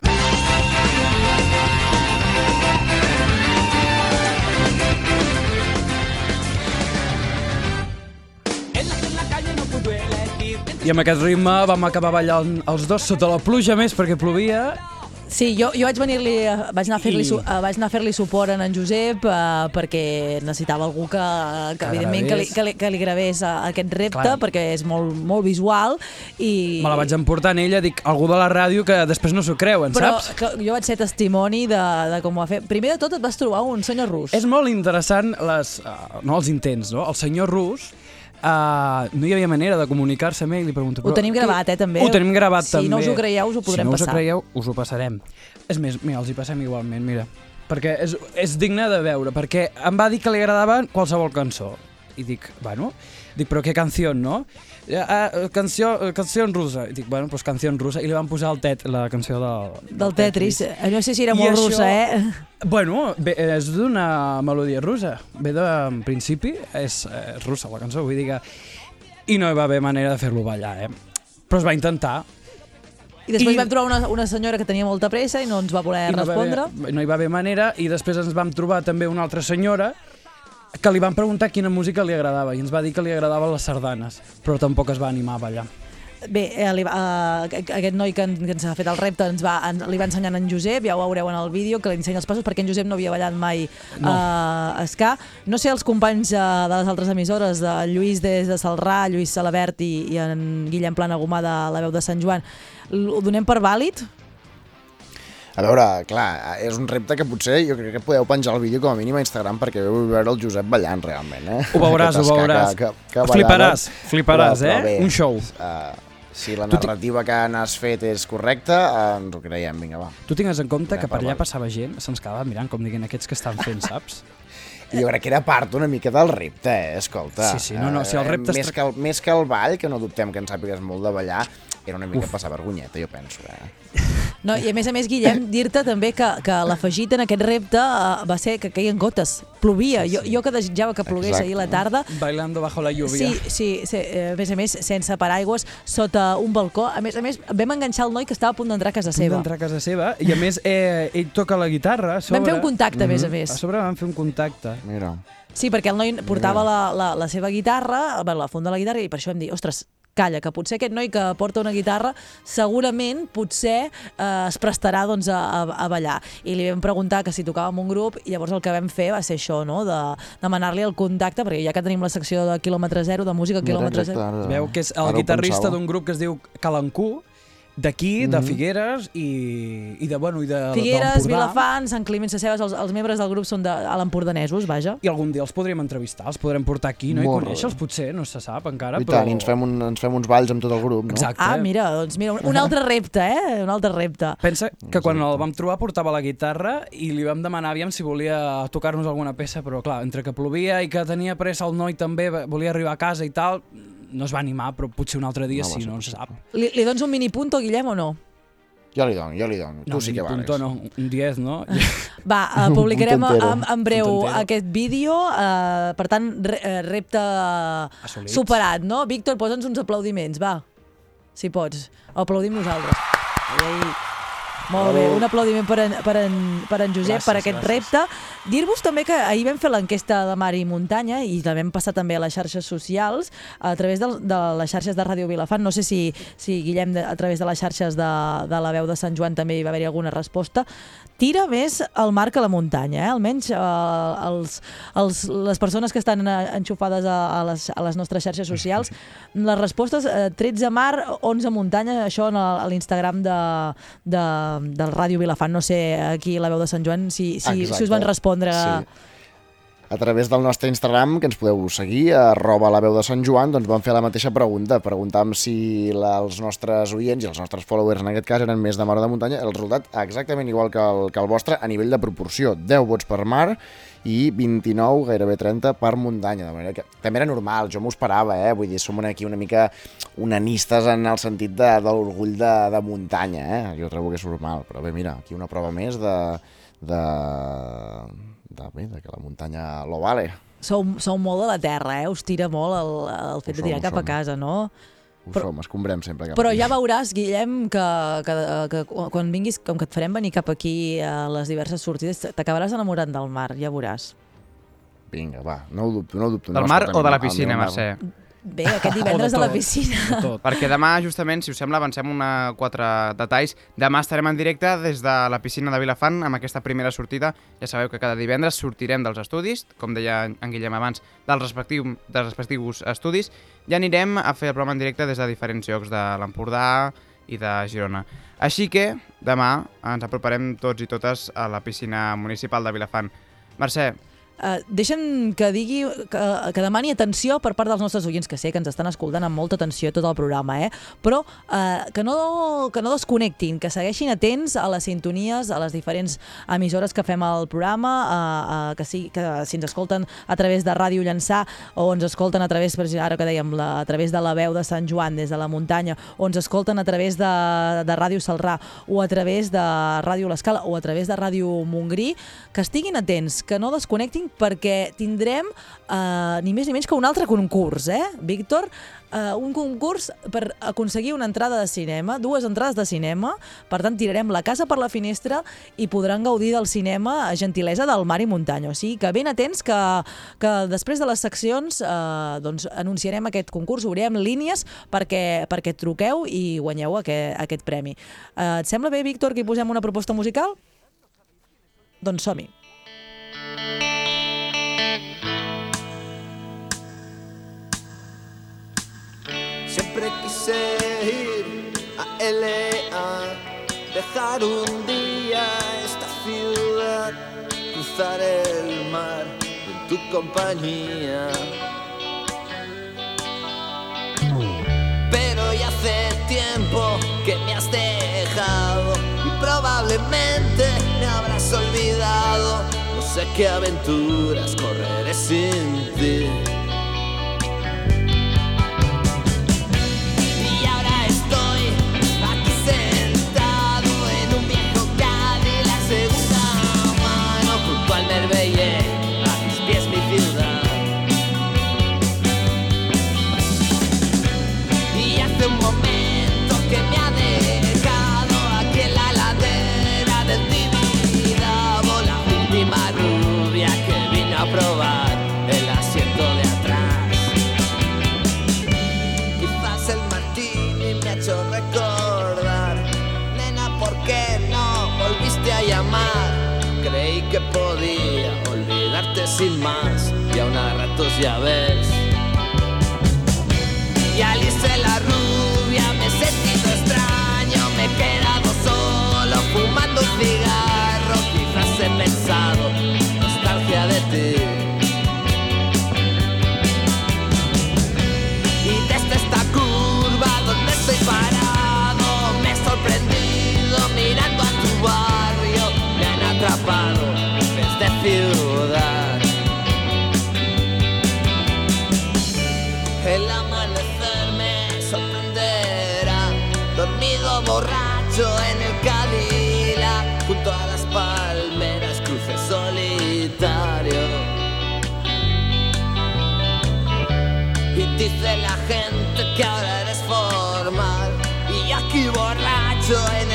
I amb aquest ritme vam acabar ballant els dos sota la pluja més perquè plovia. Sí, jo, jo vaig venir-li, vaig anar a fer-li eh, vaig anar a fer-li suport a en Josep eh, perquè necessitava algú que, que, Que evidentment que li, que, li, que li gravés eh, aquest repte Clar. perquè és molt, molt visual i... Me la vaig emportar en ella, dic, algú de la ràdio que després no s'ho creuen, Però saps? que jo vaig ser testimoni de, de com ho va fer. Primer de tot et vas trobar un senyor rus. És molt interessant les, uh, no, els intents, no? El senyor rus uh, no hi havia manera de comunicar-se amb ell. Li pregunto, Ho tenim gravat, eh, també. Ho tenim gravat, Si també. no us ho creieu, us ho podrem si no us passar. ho creieu, us ho passarem. És més, mira, els hi passem igualment, mira. Perquè és, és digne de veure, perquè em va dir que li agradava qualsevol cançó. I dic, bueno, dic, però què canció, no? Uh, canció, uh, canció russa. I dic, bueno, doncs canció russa. I li van posar el tet, la canció del, Del Tetris. Eh, No sé si era I molt això- russa, eh? Bueno, bé, és d'una melodia russa. Ve de, en principi, és, és russa la cançó, vull dir que... I no hi va haver manera de fer-lo ballar, eh? Però es va intentar. I després I- vam trobar una, una senyora que tenia molta pressa i no ens va voler I no, va respondre. haver, no hi va haver manera, i després ens vam trobar també una altra senyora que li van preguntar quina música li agradava i ens va dir que li agradaven les sardanes, però tampoc es va animar a ballar. Bé, eh, li eh, aquest noi que, en- que ens ha fet el repte ens va, en, li va ensenyant en Josep, ja ho veureu en el vídeo, que li ensenya els passos, perquè en Josep no havia ballat mai No. eh, ska. No sé els companys eh, de les altres emissores, de Lluís des de Salrà, Lluís Salabert i, i en Guillem Planagumà de la veu de Sant Joan, ho donem per vàlid? A veure, clar, és un repte que potser jo crec que podeu penjar el vídeo com a mínim a Instagram perquè veu veure el Josep ballant realment, eh? Ho veuràs, ho veuràs. Que, que, que Fliparàs, fliparàs, eh? Un show. Uh, si la narrativa que n'has fet és correcta, uh, ens ho creiem, vinga, va. Tu tingues en compte que per allà passava gent, se'ns quedava mirant com diguin aquests que estan fent, saps? I jo crec que era part una mica del repte, eh? Escolta. Sí, sí, no, no, si el Eh, repte es Més, que el, més que el ball, que no dubtem que en sàpigues molt de ballar, era una mica Uf. passar vergonyeta, jo penso, eh? No, I a més a més, Guillem, dir-te també que, que l'afegit en aquest repte uh, va ser que caien gotes, plovia. Sí, sí. Jo, jo que desitjava que plogués Exacte. ahir la tarda, Bailando bajo la lluvia. Sí, sí, sí eh, a més a més, sense paraigües, sota un balcó. A més a més, vam enganxar el noi que estava a punt d'entrar a casa punt seva. d'entrar a casa seva i a més eh, ell toca la guitarra a sobre. Vam fer un contacte, a més a Mhm. més. A sobre vam fer un contacte. Mira. Sí, perquè el noi portava la, la, la seva guitarra, bueno, la funda de la guitarra, i per això vam dir, ostres, calla, que potser aquest noi que porta una guitarra segurament potser eh, es prestarà doncs, a, a, a ballar. I li vam preguntar que si tocàvem un grup i llavors el que vam fer va ser això, no? de demanar-li el contacte, perquè ja que tenim la secció de quilòmetre zero, de música quilòmetre zero... ara- veu que és ara el ho guitarrista d'un grup que es diu Calancú, d'aquí, de Mhm. Figueres i, i de, bueno, i de, Figueres, d'Empordà. Vilafant, Sant Climent Sescebes, els, els membres del grup són de, a l'empordanesos, vaja. I algun dia els podríem entrevistar, els podrem portar aquí, no? I Molt bé. conèixer-los potser, no se sap encara, I però... tant, i ens fem, un, ens fem uns balls amb tot el grup, no? Exacte. Ah, mira, doncs mira, un, un altre repte, eh? Un altre repte. Pensa que quan el vam trobar portava la guitarra i li vam demanar aviam si volia tocar-nos alguna peça, però clar, entre que plovia i que tenia pressa el noi també, volia arribar a casa i tal, no es va animar, però potser un altre dia No sí, no se sap. Li, li dones un mini punto, Guillem, o no? Jo li dono, jo li dono. Tu sí que vales. punto no, un 10, no? Va, uh, publicarem en, en breu aquest vídeo, uh, per tant, re, eh, repte Assolit. superat, no? Víctor, posa'ns uns aplaudiments, va, si pots. Aplaudim nosaltres. Ai, ai. Molt bé, un aplaudiment per en, per en, per en Josep Gràcies, per aquest gràcies. repte. Dir-vos també que ahir vam fer l'enquesta de mar i muntanya i la vam passar també a les xarxes socials a través de, de les xarxes de Ràdio Vilafant. No sé si, si Guillem, a través de les xarxes de, de la veu de Sant Joan també hi va haver-hi alguna resposta. Tira més el mar que la muntanya, eh? almenys eh, els, els, les persones que estan enxufades a, a, les, a les nostres xarxes socials, les respostes, eh, 13 mar, 11 muntanya, això en l'Instagram de, de, del Ràdio Vilafant. No sé aquí la veu de Sant Joan si, si, si us van respondre... Sí. A través del nostre Instagram, que ens podeu seguir, arroba la veu de Sant Joan, doncs vam fer la mateixa pregunta. Preguntàvem si la, els nostres oients i els nostres followers, en aquest cas, eren més de mar o de muntanya. El resultat exactament igual que el, que el vostre a nivell de proporció. 10 vots per mar i 29, gairebé 30, per muntanya. De manera que també era normal, jo m'ho esperava, eh? Vull dir, som aquí una mica unanistes en el sentit de, de l'orgull de, de muntanya, eh? Jo trobo que és normal, però bé, mira, aquí una prova més de, de, de, bé, de que la muntanya lo vale. Sou, sou molt de la terra, eh? Us tira molt el, el fet Ho de tirar som, cap a som. casa, no? Ho Però- som, escombrem sempre cap Però aquí. ja veuràs, Guillem, que, que, que quan vinguis, com que et farem venir cap aquí a les diverses sortides, t'acabaràs enamorant del mar, ja veuràs. Vinga, va, no ho dubto, no ho dubto. Del no, mar o de la piscina. Mercè? Bé, aquest divendres a la piscina. Perquè demà, justament, si us sembla, avancem una, quatre detalls. Demà estarem en directe des de la piscina de Vilafant amb aquesta primera sortida. Ja sabeu que cada divendres sortirem dels estudis, com deia en Guillem abans, dels, respectiu, dels respectius estudis, i anirem a fer el programa en directe des de diferents llocs de l'Empordà i de Girona. Així que demà ens aproparem tots i totes a la piscina municipal de Vilafant. Mercè, Uh, deixa'm que digui que, que demani atenció per part dels nostres oients, que sé que ens estan escoltant amb molta atenció tot el programa, eh? però uh, que, no, que no desconnectin, que segueixin atents a les sintonies, a les diferents emissores que fem al programa, uh, uh, que, sí, que si ens escolten a través de Ràdio Llançà o ens escolten a través, per ara que dèiem, la, a través de la veu de Sant Joan des de la muntanya, o ens escolten a través de, de Ràdio Salrà o a través de Ràdio L'Escala o a través de Ràdio Montgrí, que estiguin atents, que no desconnectin perquè tindrem eh, ni més ni menys que un altre concurs, eh, Víctor? Eh, un concurs per aconseguir una entrada de cinema, dues entrades de cinema, per tant tirarem la casa per la finestra i podran gaudir del cinema a gentilesa del mar i muntanya. O sigui que ben atents que, que després de les seccions eh, doncs anunciarem aquest concurs, obrirem línies perquè, perquè truqueu i guanyeu aquest, aquest premi. Eh, et sembla bé, Víctor, que hi posem una proposta musical? Doncs som-hi. Siempre quise ir a LA, dejar un día esta ciudad, cruzar el mar en tu compañía. Pero ya hace tiempo que me has dejado y probablemente me habrás olvidado. No sé qué aventuras correré sin ti. Ya ves. Y Alice la rubia me he sentido extraño Me he quedado solo fumando un cigarro Quizás he pensado nostalgia de ti Dice la gente que ahora eres formal. Y aquí borracho en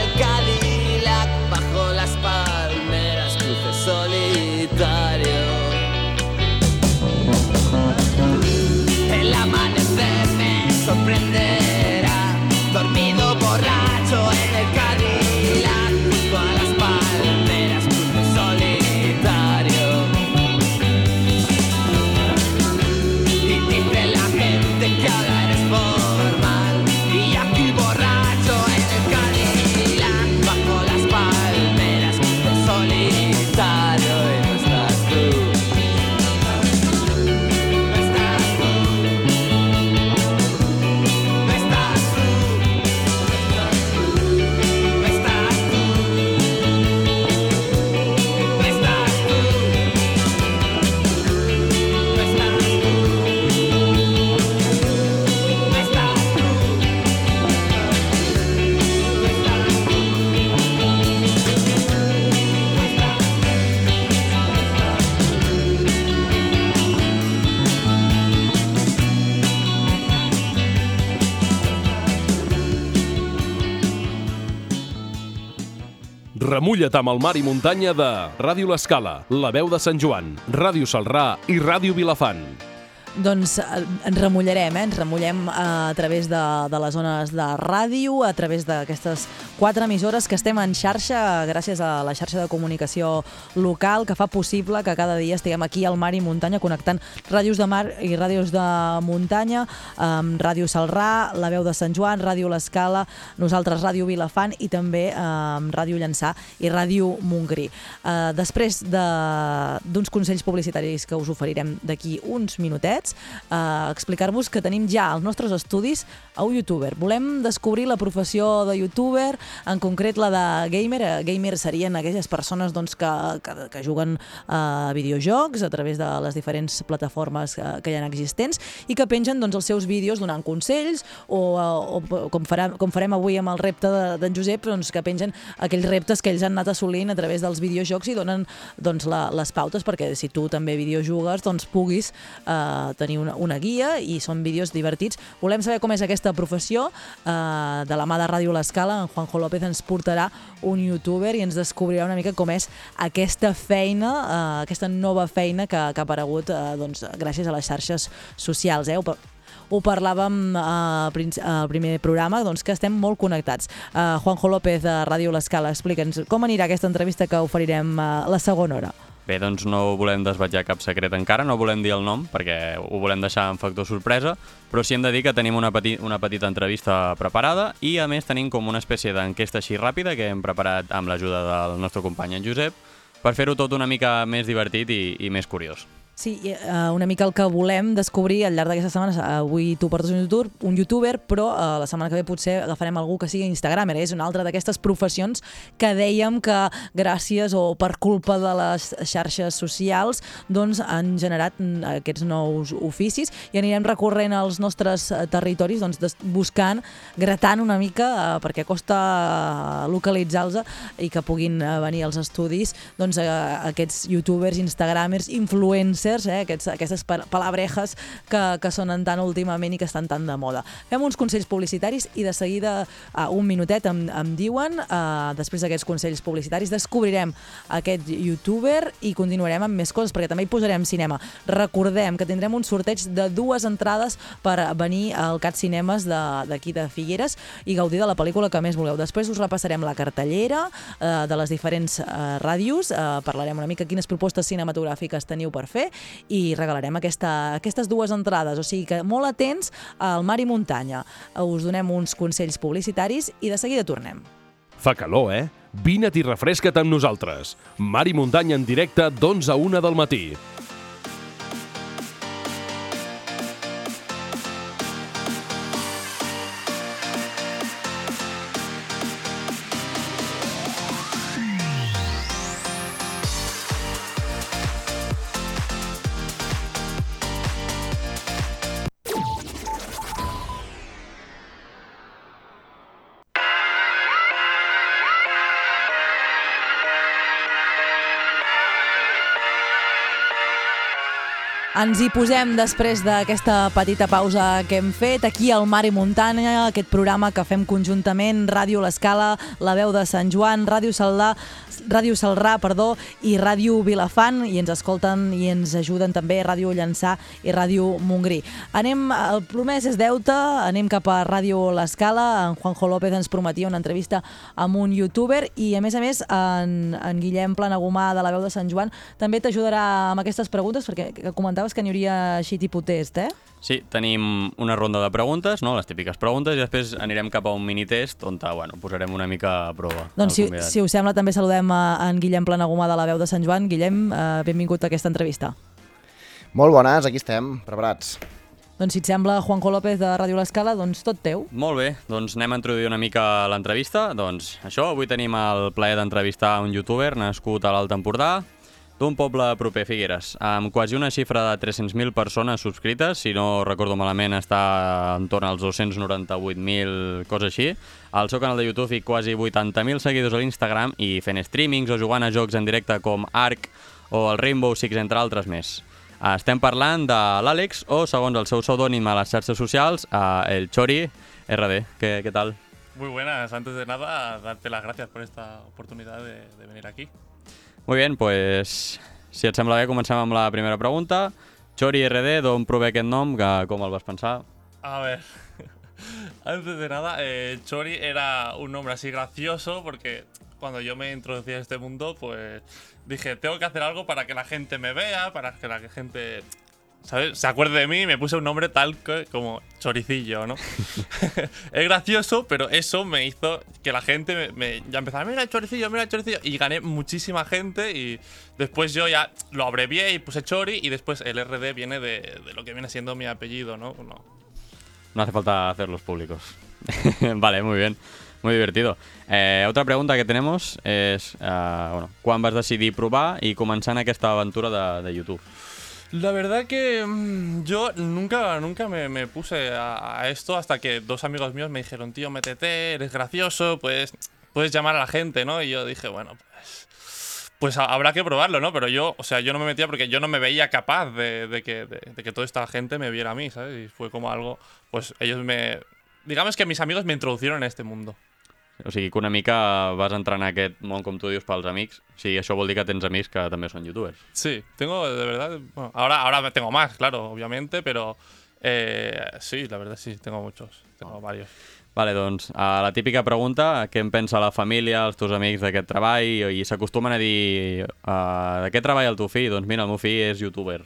Remulla't amb el mar i muntanya de Ràdio L'Escala, La Veu de Sant Joan, Ràdio Salrà i Ràdio Vilafant. Doncs eh, ens remullarem, eh? ens remullem eh, a través de, de les zones de ràdio, a través d'aquestes quatre emissores que estem en xarxa, gràcies a la xarxa de comunicació local, que fa possible que cada dia estiguem aquí al mar i muntanya connectant ràdios de mar i ràdios de muntanya, amb Ràdio Salrà, La Veu de Sant Joan, Ràdio L'Escala, nosaltres Ràdio Vilafant i també eh, amb Ràdio Llançà i Ràdio Montgrí. Eh, després de- d'uns consells publicitaris que us oferirem d'aquí uns minutets, eh, explicar-vos que tenim ja als nostres estudis a un youtuber. Volem descobrir la professió de youtuber, en concret la de gamer. Eh, Gamer serien aquelles persones doncs, que, que, que juguen a videojocs a través de les diferents plataformes que, que hi ha existents i que pengen doncs, els seus vídeos donant consells o, o, com, farà, com farem avui amb el repte de- d'en Josep, doncs, que pengen aquells reptes que ells han anat assolint a través dels videojocs i donen doncs, la, les pautes perquè si tu també videojugues doncs, puguis eh, tenir una, una guia i són vídeos divertits. Volem saber com és aquesta professió. Eh, de la mà de Ràdio L'Escala, en Juanjo López ens portarà un youtuber i ens descobrirà una mica com és aquesta feina, eh, aquesta nova feina que, que ha aparegut eh, doncs, gràcies a les xarxes socials. Eh? Ho, pa- ho parlàvem eh, al primer programa, doncs que estem molt connectats. Eh, Juanjo López de Ràdio L'Escala, explica'ns com anirà aquesta entrevista que oferirem eh, la segona hora. Bé, doncs no volem desvetjar cap secret encara, no volem dir el nom perquè ho volem deixar en factor sorpresa, però sí hem de dir que tenim una, peti una petita entrevista preparada i a més tenim com una espècie d'enquesta així ràpida que hem preparat amb l'ajuda del nostre company en Josep per fer-ho tot una mica més divertit i, i més curiós. Sí, i, uh, una mica el que volem descobrir al llarg d'aquesta setmana. Avui tu portes un youtuber, un youtuber però la setmana que ve potser agafarem algú que sigui instagramer. És una altra d'aquestes professions que dèiem que gràcies o per culpa de les xarxes socials doncs han generat mm, aquests nous oficis i anirem recorrent als nostres eh, territoris doncs, buscant, gratant una mica perquè costa eh, localitzar-los i que puguin venir als estudis doncs, aquests youtubers, instagramers, influencers, eh, aquests, aquestes pa- palabrejes que, que sonen tan últimament i que estan tan de moda. Fem uns consells publicitaris i de seguida, uh, un minutet, em, em diuen, uh, després d'aquests consells publicitaris, descobrirem aquest youtuber i continuarem amb més coses, perquè també hi posarem cinema. Recordem que tindrem un sorteig de dues entrades per venir al Cat Cinemes de- d'aquí de, Figueres i gaudir de la pel·lícula que més voleu. Després us repassarem la cartellera eh, de les diferents eh, ràdios, eh, parlarem una mica quines propostes cinematogràfiques teniu per fer i regalarem aquesta, aquestes dues entrades. O sigui que molt atents al mar i muntanya. Us donem uns consells publicitaris i de seguida tornem. Fa calor, eh? Vine't i refresca't amb nosaltres. Mar i muntanya en directe d'11 a 1 del matí. Ens hi posem després d'aquesta petita pausa que hem fet aquí al Mar i Muntanya, aquest programa que fem conjuntament, Ràdio L'Escala, La Veu de Sant Joan, Ràdio Saldà, Ràdio Salrà, perdó, i Ràdio Vilafant, i ens escolten i ens ajuden també Ràdio Llançà i Ràdio Montgrí. Anem, el promès és deute, anem cap a Ràdio L'Escala, en Juanjo López ens prometia una entrevista amb un youtuber i a més a més en, en Guillem Planagumà de La Veu de Sant Joan també t'ajudarà amb aquestes preguntes perquè que comentaves que n'hi hauria així tipus test, eh? Sí, tenim una ronda de preguntes, no? les típiques preguntes, i després anirem cap a un minitest on bueno, posarem una mica a prova. Doncs si, convidat. si us sembla també saludem a en Guillem Planagumà de La Veu de Sant Joan. Guillem, eh, benvingut a aquesta entrevista. Molt bones, aquí estem, preparats. Doncs si et sembla, Juanjo López de Ràdio L'Escala, doncs tot teu. Molt bé, doncs anem a introduir una mica l'entrevista. Doncs això, avui tenim el plaer d'entrevistar un youtuber nascut a l'Alt Empordà, d'un poble proper Figueres, amb quasi una xifra de 300.000 persones subscrites, si no recordo malament està entorn als 298.000, cosa així. Al seu canal de YouTube i quasi 80.000 seguidors a l'Instagram i fent streamings o jugant a jocs en directe com Ark o el Rainbow Six, entre altres més. Estem parlant de l'Àlex, o segons el seu pseudònim a les xarxes socials, el Chori RD. Què, què tal? Muy buenas. Antes de nada, darte las gracias por esta oportunidad de, de venir aquí. Muy bien, pues, si et sembla bé, comencem amb la primera pregunta. Chori RD, d'on prové aquest nom? Que, com el vas pensar? A ver, antes de nada, eh, Chori era un nombre así gracioso porque cuando yo me introducí a este mundo, pues dije, tengo que hacer algo para que la gente me vea, para que la gente ¿sabes? se acuerde de mí y me puse un nombre tal que- como Choricillo, ¿no? es gracioso, pero eso me hizo que la gente me, me- ya empezara, mira el Choricillo, mira el Choricillo, y gané muchísima gente y después yo ya lo abrevié y puse Chori y después el RD viene de, de lo que viene siendo mi apellido, ¿no? no No hace falta hacerlos públicos. vale, muy bien. Muy divertido. Eh, otra pregunta que tenemos es, eh, bueno, quan vas decidir provar i començar en aquesta aventura de, de YouTube? La verdad que mm, yo nunca, nunca me, puse a, esto hasta que dos amigos míos me dijeron, tío, métete, eres gracioso, pues puedes llamar a la gente, ¿no? Y yo dije, bueno, pues, pues ha- habrá que probarlo, ¿no? Pero yo, o sea, yo no me metía porque yo no me veía capaz de, de que, de, de que toda esta gente me viera a mí, ¿sabes? Y fue como algo, pues ellos me... Digamos que mis amigos me introducieron en este mundo. O sigui que una mica vas entrar en aquest món, com tu dius, pels amics. O sigui, això vol dir que tens amics que també són youtubers. Sí, tengo de verdad. Bueno, ahora, ahora tengo más, claro, obviamente, pero eh, sí, la verdad sí, tengo muchos, tengo varios. Vale, doncs, a la típica pregunta, què en pensa la família, els teus amics d'aquest treball, i s'acostumen a dir uh, de què treballa el teu fill? Doncs mira, el meu fill és youtuber.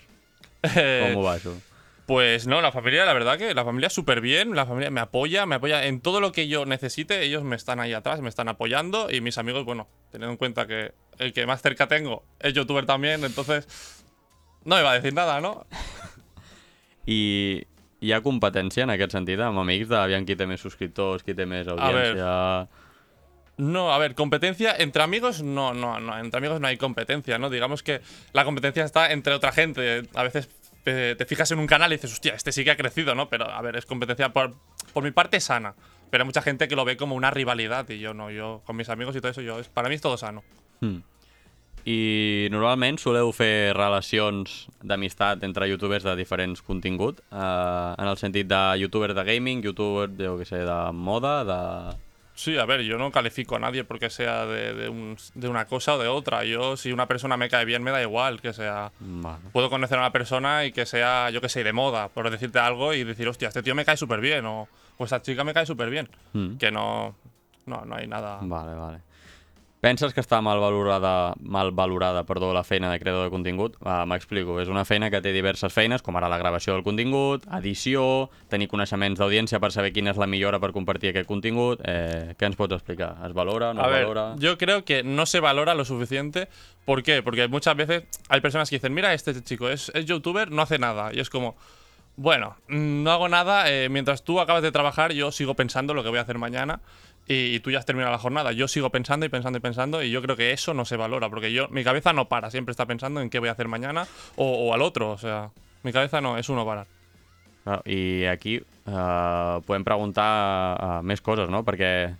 Eh, Com ho va, això? Pues no, la familia, la verdad que la familia súper bien, la familia me apoya, me apoya en todo lo que yo necesite, ellos me están ahí atrás, me están apoyando y mis amigos, bueno, teniendo en cuenta que el que más cerca tengo es youtuber también, entonces no me va a decir nada, ¿no? I hi ha competència en aquest sentit amb amics d'aviam qui té més subscriptors, qui té més audiència... No, a ver, competencia entre amigos no, no, no, entre amigos no hay competencia, ¿no? Digamos que la competencia está entre otra gente. A veces te fijas en un canal y dices, hostia, este sí que ha crecido, ¿no? Pero a ver, es competencia por, por mi parte sana. Pero hay mucha gente que lo ve como una rivalidad y yo no, yo con mis amigos y todo eso, yo es, para mí es todo sano. Hmm. I normalment soleu fer relacions d'amistat entre youtubers de diferents contingut, eh, en el sentit de youtuber de gaming, youtuber, jo què sé, de moda, de... Sí, a ver, yo no califico a nadie porque sea de, de un- de una cosa o de otra. Yo, si una persona me cae bien, me da igual que sea. Vale. Puedo conocer a una persona y que sea, yo que sé, de moda, por decirte algo y decir, hostia, este tío me cae súper bien o, o esta chica me cae súper bien. Mm. Que no, no, no hay nada. Vale, vale. Penses que està mal valorada, mal valorada perdó, la feina de creador de contingut? Uh, M'explico, és una feina que té diverses feines, com ara la gravació del contingut, edició, tenir coneixements d'audiència per saber quina és la millora per compartir aquest contingut. Eh, què ens pots explicar? Es valora, no a es ver, valora? yo creo que no se valora lo suficiente. ¿Por qué? Porque muchas veces hay personas que dicen, mira, este chico es, es youtuber, no hace nada. Y es como, bueno, mm, no hago nada, eh, mientras tú acabas de trabajar, yo sigo pensando lo que voy a hacer mañana. Y, y tú ya has terminado la jornada. Yo sigo pensando y pensando y pensando. Y yo creo que eso no se valora. Porque yo, mi cabeza no para. Siempre está pensando en qué voy a hacer mañana o, o al otro. O sea, mi cabeza no es uno parar. Clar, I aquí eh, podem preguntar uh, més coses, no? Perquè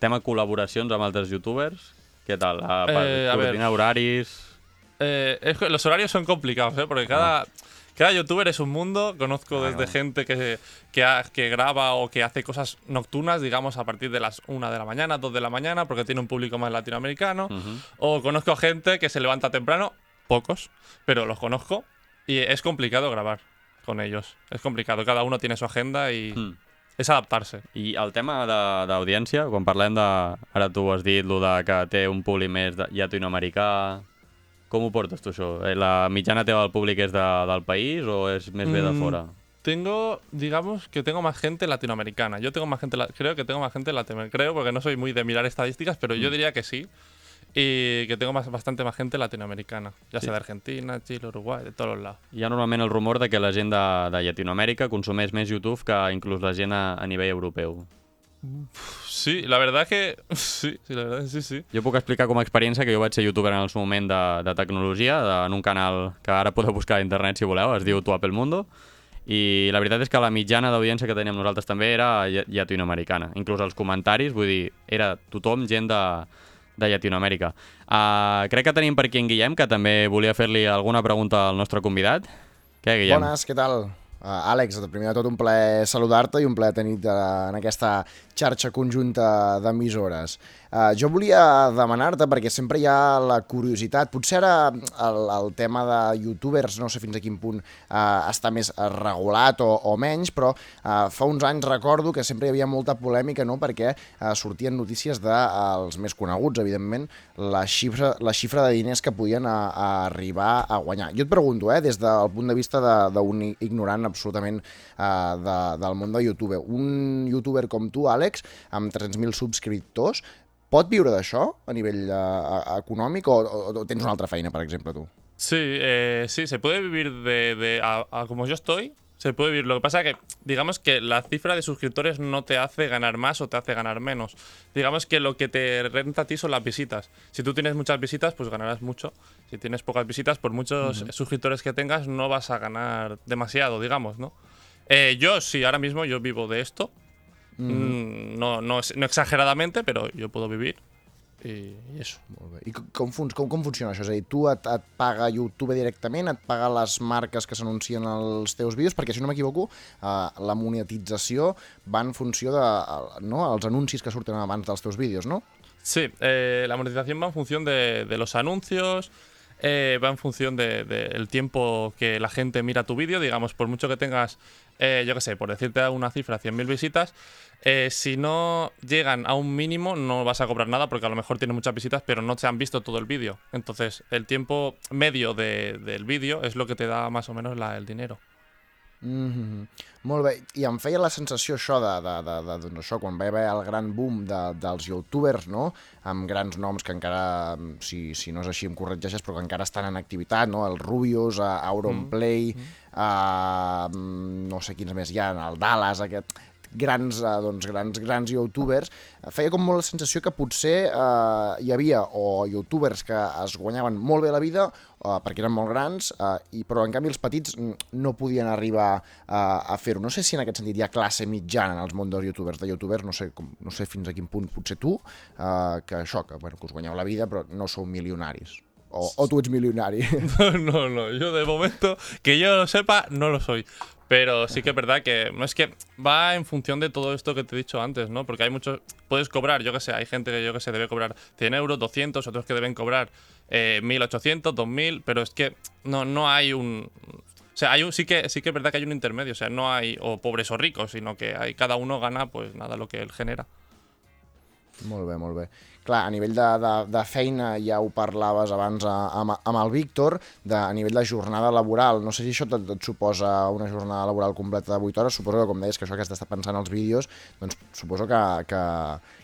tema col·laboracions amb altres youtubers, què tal? Uh, per Eh, a ver. horaris... Eh, es que los horarios son complicados, ¿eh? Porque cada, cada youtuber es un mundo. Conozco desde gente que, que, ha- que graba o que hace cosas nocturnas, digamos, a partir de las 1 de la mañana, 2 de la mañana, porque tiene un público más latinoamericano. O conozco gente que se levanta temprano, pocos, pero los conozco. Y es complicado grabar con ellos. Es complicado. Cada uno tiene su agenda y Mm. es adaptarse. I el tema de- d'audiència, quan parlem de... Ara tu has dit lo de que té un públic més de, llatinoamericà... Com ho portes tu, això? Eh, La mitjana teva del públic és de, del país o és més bé de Mm, fora? Tengo, digamos que tengo más gente latinoamericana. Yo tengo más gente, creo que tengo más gente latinoamericana. Creo porque no soy muy de mirar estadísticas, pero yo Mm. diría que sí. Y que tengo más, bastante más gente latinoamericana. Ya Sí. sea de Argentina, Chile, Uruguay, de todos lados. Hi ha normalment el rumor de que la gent de, de Llatinoamèrica consumeix més YouTube que inclús la gent a, a nivell europeu. Sí, la verdad que sí, sí, la verdad que sí, sí. Jo puc explicar com a experiència que jo vaig ser youtuber en el seu moment de, de tecnologia, de, en un canal que ara podeu buscar a internet si voleu, es diu Tu Apple Mundo, i la veritat és que la mitjana d'audiència que teníem nosaltres també era lla- llatinoamericana. Inclús els comentaris, vull dir, era tothom gent de, de Llatinoamèrica. Uh, crec que tenim per aquí en Guillem, que també volia fer-li alguna pregunta al nostre convidat. Què, Guillem? Bones, què tal? Uh, Àlex, primer de tot un plaer saludar-te i un plaer tenir-te en aquesta xarxa conjunta d'emissores. Uh, jo volia demanar-te, perquè sempre hi ha la curiositat, potser ara el, el tema de youtubers, no sé fins a quin punt uh, està més regulat o, o menys, però uh, fa uns anys recordo que sempre hi havia molta polèmica, no?, perquè uh, sortien notícies dels de, més coneguts, evidentment, la xifra, la xifra de diners que podien a, a arribar a guanyar. Jo et pregunto, eh, des del punt de vista d'un ignorant absolutament uh, de, del món de YouTube, un youtuber com tu, Àlex, amb 300.000 subscriptors, pot viure d'això a nivell uh, econòmic o, o, o tens una altra feina, per exemple, tu? Sí, eh, sí, se puede vivir de, de a, a como yo estoy, se puede vivir. Lo que pasa es que, digamos que la cifra de suscriptores no te hace ganar más o te hace ganar menos. Digamos que lo que te renta a ti son las visitas. Si tú tienes muchas visitas, pues ganarás mucho. Si tienes pocas visitas, por muchos suscriptores que tengas, no vas a ganar demasiado, digamos, ¿no? Eh, yo sí, ahora mismo yo vivo de esto. Mm, no, no, no exageradamente, pero yo puedo vivir. Y, y eso. Molt bé. I com, com, fun com, com funciona això? És a dir, tu et, et paga YouTube directament, et paga les marques que s'anuncien als teus vídeos, perquè si no m'equivoco, eh, la monetització va en funció de no, els anuncis que surten abans dels teus vídeos, no? Sí, eh, la monetización va en función de, de los anuncios, eh, va en función del de, del tiempo que la gente mira tu vídeo. Digamos, por mucho que tengas, eh, yo qué sé, por decirte una cifra, 100.000 visitas, eh, si no llegan a un mínimo no vas a cobrar nada porque a lo mejor tiene muchas visitas pero no te han visto todo el vídeo. Entonces, el tiempo medio de- del vídeo es lo que te da más o menos la- el dinero. Mm -hmm. Molt bé, i em feia la sensació això de, de, de, de doncs això, quan va haver el gran boom de, dels youtubers, no?, amb grans noms que encara, si, si no és així em corregeixes, però que encara estan en activitat, no?, el Rubius, a Auronplay, mm. a, no sé quins més hi ha, el Dallas, aquest grans, eh, doncs, grans, grans youtubers, eh, feia com molt la sensació que potser eh, hi havia o youtubers que es guanyaven molt bé la vida eh, perquè eren molt grans, eh, i, però en canvi els petits no podien arribar eh, a fer-ho. No sé si en aquest sentit hi ha classe mitjana en els món dels youtubers, de youtubers, no sé, com, no sé fins a quin punt potser tu, eh, que això, que, bueno, que us guanyeu la vida però no sou milionaris. O, o tu ets milionari. no, no, yo de momento, que yo lo sepa, no lo soy. Pero sí que es verdad que no es que va en función de todo esto que te he dicho antes, ¿no? Porque hay muchos. Puedes cobrar, yo que sé, hay gente que yo que sé debe cobrar 100 euros, 200, otros que deben cobrar eh, 1800, 2000, pero es que no, no hay un. O sea, hay un, sí, que, sí que es verdad que hay un intermedio, o sea, no hay o pobres o ricos, sino que hay, cada uno gana, pues nada, lo que él genera. Molt bé, molt bé. Clar, a nivell de, de, de feina, ja ho parlaves abans a- amb, amb el Víctor, de, a nivell de jornada laboral, no sé si això et, et suposa una jornada laboral completa de 8 hores, suposo que com deies que això que has d'estar pensant als vídeos, doncs suposo que, que,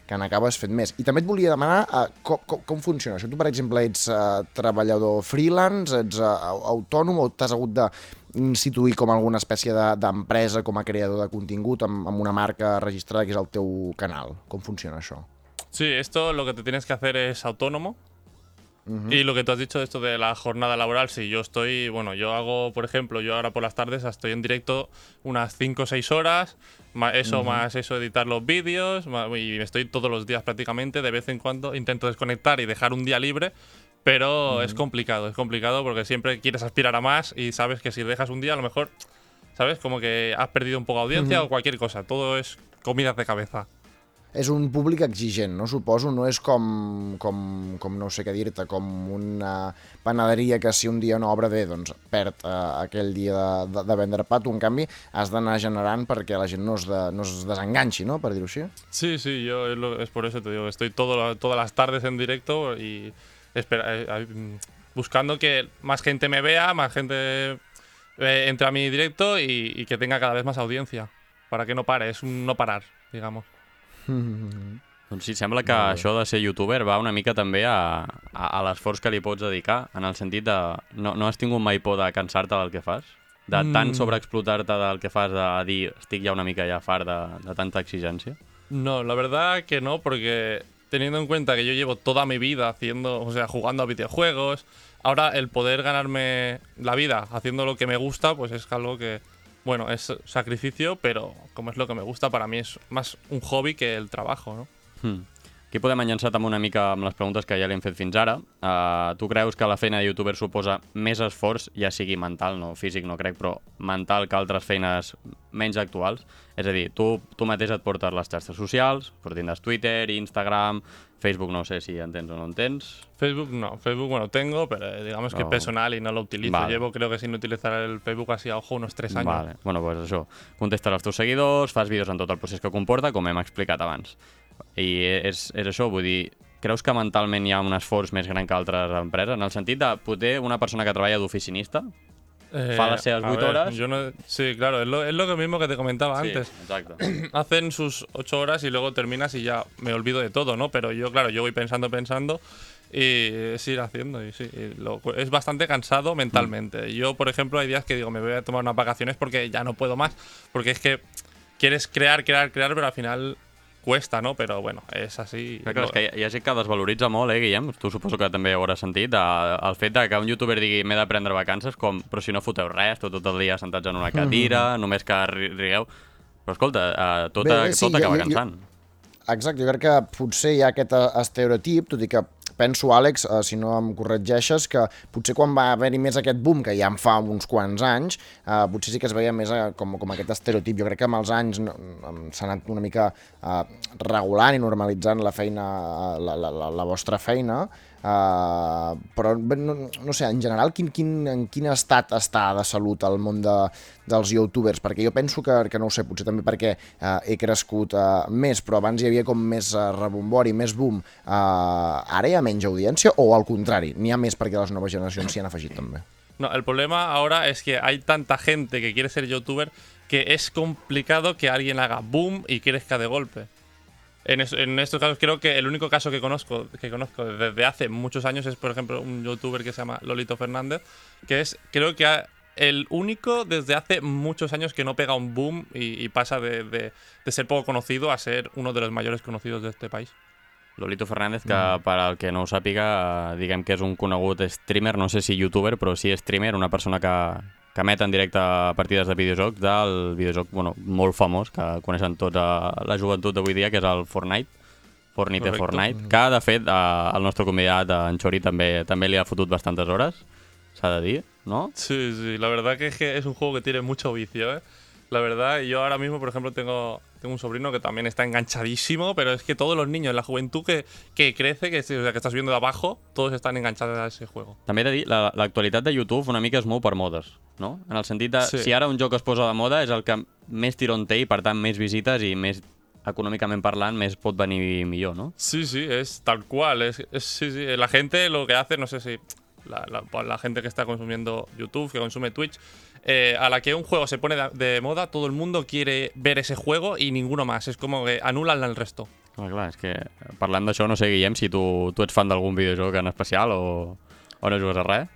que n'acabes fent més. I també et volia demanar uh, com, com, com funciona això. Tu, per exemple, ets uh, treballador freelance, ets uh, autònom o t'has hagut de instituir com alguna espècie de- d'empresa com a creador de contingut amb, amb una marca registrada que és el teu canal. Com funciona això? Sí, esto lo que te tienes que hacer es autónomo. Ujú. Y lo que tú has dicho, esto de la jornada laboral, si yo estoy, bueno, yo hago, por ejemplo, yo ahora por las tardes estoy en directo unas 5 o 6 horas, ma- eso Ujú. más eso, editar los vídeos, y estoy todos los días prácticamente, de vez en cuando intento desconectar y dejar un día libre, pero es Ujú. complicado, es complicado porque siempre quieres aspirar a más y sabes que si dejas un día a lo mejor, ¿sabes? Como que has perdido un poco de audiencia o cualquier cosa, todo es comidas de cabeza. És un públic exigent, no? Suposo, no és com, com, com no sé què dir-te, com una panaderia que si un dia no obre bé, doncs perd eh, aquell dia de, de, de vendre pa, tu en canvi has d'anar generant perquè la gent no es, de, no es desenganxi, no?, per dir-ho així. Sí, sí, yo es, por eso te digo, estoy todo, todas las tardes en directo y espera, eh, buscando que más gente me vea, más gente eh, entre a mi directo y, y que tenga cada vez más audiencia, para que no pare, es un no parar, digamos. Doncs sí, sembla que això de ser youtuber va una mica també a, a, a l'esforç que li pots dedicar, en el sentit de... No, no has tingut mai por de cansar-te del que fas? De tant Mm. sobreexplotar-te del que fas, de dir, estic ja una mica ja fart de, de tanta exigència? No, la verdad que no, porque teniendo en cuenta que yo llevo toda mi vida haciendo, o sea, jugando a videojuegos, ahora el poder ganarme la vida haciendo lo que me gusta, pues es algo que, bueno, es sacrificio, pero como es lo que me gusta, para mí es más un hobby que el trabajo, ¿no? Hmm. Aquí podem enllaçar amb una mica amb les preguntes que ja li hem fet fins ara. Uh, tu creus que la feina de youtuber suposa més esforç, ja sigui mental, no físic, no crec, però mental que altres feines menys actuals? És a dir, tu, tu mateix et portes les xarxes socials, però tindràs Twitter, Instagram, Facebook no sé si en tens o no en tens. Facebook no, Facebook bueno tengo, pero eh, digamos que No. personal y no lo utilizo. Vale. Llevo creo que sin utilizar el Facebook así a ojo unos tres años. Vale. Bueno, doncs això. Contestes als teus seguidors, fas vídeos en tot el procés que comporta, com hem explicat abans. I és, és això, vull dir, creus que mentalment hi ha un esforç més gran que altres empreses? En el sentit de poder una persona que treballa d'oficinista Eh, fa les seves a 8 ver, horas... Yo no, sí, claro, es lo, es lo mismo que te comentaba Sí, antes. exacto. Hacen sus 8 horas y luego terminas y ya me olvido de todo, ¿no? Pero yo, claro, yo voy pensando, pensando y es ir haciendo. Y sí, y lo- es bastante cansado mentalmente. Yo, por ejemplo, hay días que digo, me voy a tomar unas vacaciones porque ya no puedo más. Porque es que quieres crear, crear, crear, pero al final cuesta, ¿no? Pero bueno, es así. Clar, clar, és que hi ha, hi ha gent que desvaloritza molt, eh, Guillem? Tu suposo que també ho hauràs sentit, eh, el fet de que un youtuber digui m'he de prendre vacances, com, però si no foteu res, tot, tot el dia sentats en una cadira, només que ri- rigueu... Però escolta, eh, tot, Bé, Bé, sí, tot jo- acaba jo- jo- cansant. Exacte, jo crec que potser hi ha aquest estereotip, tot i que penso, Àlex, eh, si no em corregeixes, que potser quan va haver-hi més aquest boom, que ja en fa uns quants anys, eh, potser sí que es veia més eh, com, com aquest estereotip. Jo crec que amb els anys s'ha anat una mica eh, regulant i normalitzant la feina, eh, la, la, la, la vostra feina, Uh, però no, no sé, en general quin, quin, en quin estat està de salut el món de, dels youtubers? Perquè jo penso que, que no ho sé, potser també perquè uh, he crescut uh, més, però abans hi havia com més uh, rebombori, més boom. Uh, ara hi ha menys audiència o al contrari, n'hi ha més perquè les noves generacions s'hi han afegit també? No, el problema ahora es que hay tanta gente que quiere ser youtuber que es complicado que alguien haga boom y crezca de golpe. En, es- en estos casos creo que el único caso que conozco, que conozco desde hace muchos años es, por ejemplo, un youtuber que se llama Lolito Fernández, que es, creo que ha- el único desde hace muchos años que no pega un boom y, y pasa de, de- de ser poco conocido a ser uno de los mayores conocidos de este país. Lolito Fernández, que per al que no ho sàpiga, diguem que és un conegut streamer, no sé si youtuber, però sí streamer, una persona que, que emet en directe partides de videojocs del videojoc bueno, molt famós, que coneixen tots a la joventut d'avui dia, que és el Fortnite. Fortnite Correcto. Fortnite, que de fet eh, el nostre convidat, eh, en Xori, també, també li ha fotut bastantes hores, s'ha de dir, no? Sí, sí, la verdad que es que es un juego que tiene mucho vicio, ¿eh? La verdad, yo ahora mismo, por ejemplo, tengo, tengo un sobrino que también está enganchadísimo, pero es que todos los niños, la juventud que, que crece, que, o sea, que estás viendo de abajo, todos están enganchados a ese juego. També he de dir, la- l'actualitat de YouTube una mica es mou per modes, no? En el sentit de, Sí. si ara un joc es posa de moda és el que més tirón té i, per tant, més visites i més econòmicament parlant, més pot venir millor, no? Sí, sí, es tal cual. Es, es- sí, sí. La gente lo que hace, no sé si la, la- la gente que está consumiendo YouTube, que consume Twitch, eh, a la que un juego se pone de, de moda, todo el mundo quiere ver ese juego y ninguno más. Es como que anulan el resto. Clar, clar, és que parlant d'això, no sé, Guillem, si tu, tu ets fan d'algun videojoc en especial o, o no jugues a res.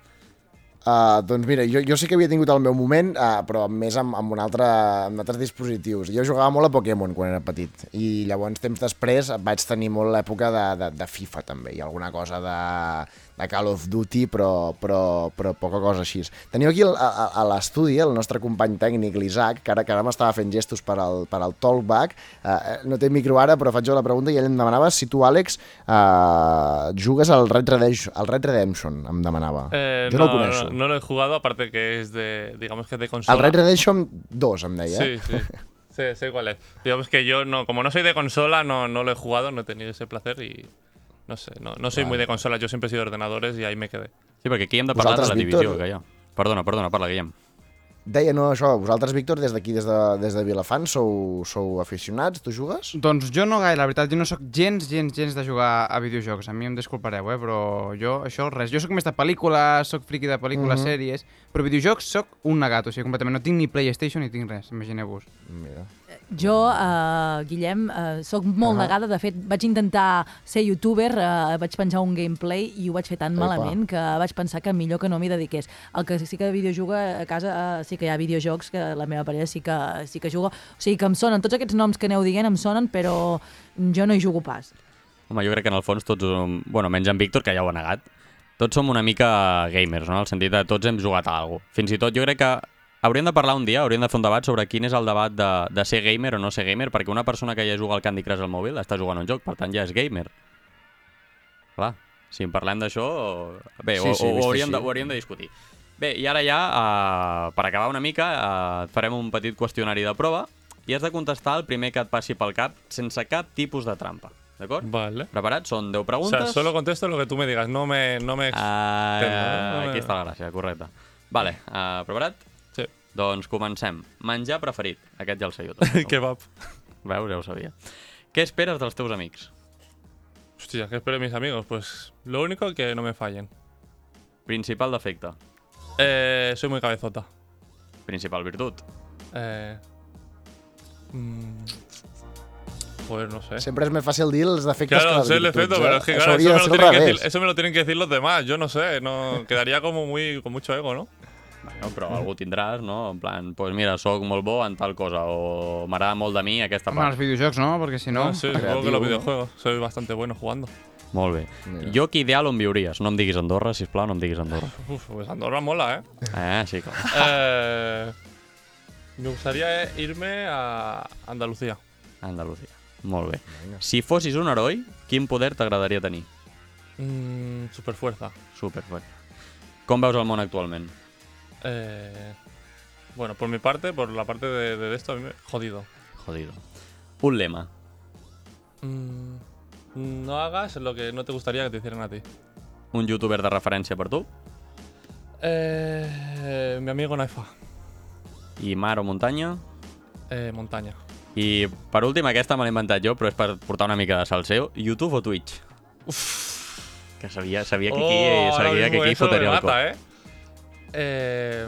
Uh, doncs mira, jo, jo sí que havia tingut el meu moment, uh, però més amb, amb, un altre, amb altres dispositius. Jo jugava molt a Pokémon quan era petit, i llavors temps després vaig tenir molt l'època de, de, de FIFA també, i alguna cosa de, de Call of Duty, però, però, però poca cosa així. Teniu aquí el, a, a l'estudi el nostre company tècnic, l'Isaac, que ara, que ara m'estava fent gestos per al, per al talkback. Uh, no té micro ara, però faig jo la pregunta i ell em demanava si tu, Àlex, uh, jugues al Red, Redemption, al Red Redemption, em demanava. Eh, jo no, el coneixo. no, no lo he jugado, aparte que es de, digamos que de consola. El Red Redemption 2, em deia. Sí, sí. Sé, sé cuál es. Digamos que yo, no, como no soy de consola, no, no lo he jugado, no he tenido ese placer y no sé, no, no soy muy de consola. Yo siempre he sido de ordenadores y ahí me quedé. Sí, perquè aquí hem de parlar Vosaltres, de la divisió Víctor? que hi ha. Perdona, perdona, parla, Guillem. Deia, no, això, vosaltres, Víctor, des d'aquí, des, de, des de Vilafant, sou, sou aficionats? Tu jugues? Doncs jo no gaire, la veritat, jo no sóc gens, gens, gens de jugar a videojocs. A mi em disculpareu, eh, però jo, això, res. Jo sóc més de pel·lícules, sóc friqui de pel·lícules, Mhm. sèries, però videojocs sóc un negat, o sigui, completament. No tinc ni PlayStation ni tinc res, imagineu-vos. Mira. Jo, uh, Guillem, uh, sóc molt Ah. negada. De fet, vaig intentar ser youtuber, uh, vaig penjar un gameplay i ho vaig fer tan Epa. malament que vaig pensar que millor que no m'hi dediqués. El que sí que videojuga a casa, uh, sí que hi ha videojocs que la meva parella sí que, sí que juga. O sigui que em sonen, tots aquests noms que aneu dient em sonen, però jo no hi jugo pas. Home, jo crec que en el fons tots, bueno, menys en Víctor, que ja ho ha negat, tots som una mica gamers, no? En el sentit de tots hem jugat a alguna cosa. Fins i tot jo crec que hauríem de parlar un dia, hauríem de fer un debat sobre quin és el debat de, de ser gamer o no ser gamer, perquè una persona que ja juga al Candy Crush al mòbil està jugant a un joc, per tant ja és gamer. Clar, si en parlem d'això... Bé, Sí, ho, sí, ho, vist hauríem de, així. ho hauríem de discutir. Bé, i ara ja, uh, per acabar una mica, uh, farem un petit qüestionari de prova i has de contestar el primer que et passi pel cap sense cap tipus de trampa. D'acord? Vale. Preparats? Són 10 O preguntes. sea, solo contesto lo que tú me digas, no me... No me Ah, no me- aquí està la gràcia, correcte. Vale, uh, preparat? Doncs comencem. Menjar preferit. Aquest ja el sé jo. Tot, Kebab. Veus, ja ho sabia. Què esperes dels teus amics? Hostia, ¿qué espero de mis amigos? Pues lo único que no me fallen. Principal defecte. Eh, soy muy cabezota. Principal virtut. Eh, mm, joder, no sé. Sempre és més fàcil dir els defectes Claro, que sé el virtuts, defecto, pero es que claro, eso de me, lo tienen que decir, eso me lo tienen que decir los demás. Yo no sé, no quedaría como muy con mucho ego, ¿no? Bueno, però algú tindràs, no? En plan, pues mira, sóc molt bo en tal cosa, o m'agrada molt de mi aquesta Home, part. els videojocs, no? Perquè si no... Ah, sí, supongo que los videojuegos. Soy bastante bueno jugando. Molt bé. Mira. Lloc ideal on viuries. No em diguis Andorra, sisplau, no em diguis Andorra. Uf, pues Andorra mola, ¿eh? Eh, sí, clar. Eh, me gustaría irme a Andalucía. Andalusia. Molt bé. Si fossis un heroi, quin poder t'agradaria tenir? Mm, super fuerza. Superfort. Com veus el món actualment? Eh, bueno, por mi parte, por la parte de, de esto, a mí me... jodido. Jodido. Un lema. Mm, no hagas lo que no te gustaría que te hicieran a ti. Un youtuber de referència per tu? Eh, mi amigo Naifa. I mar o muntanya? Eh, montaña. I per últim, aquesta me l'he inventat jo, però és per portar una mica de salseo. YouTube o Twitch? Que sabia, sabia que aquí, Oh, sabia que aquí fotria el cop. ¿eh? Eh,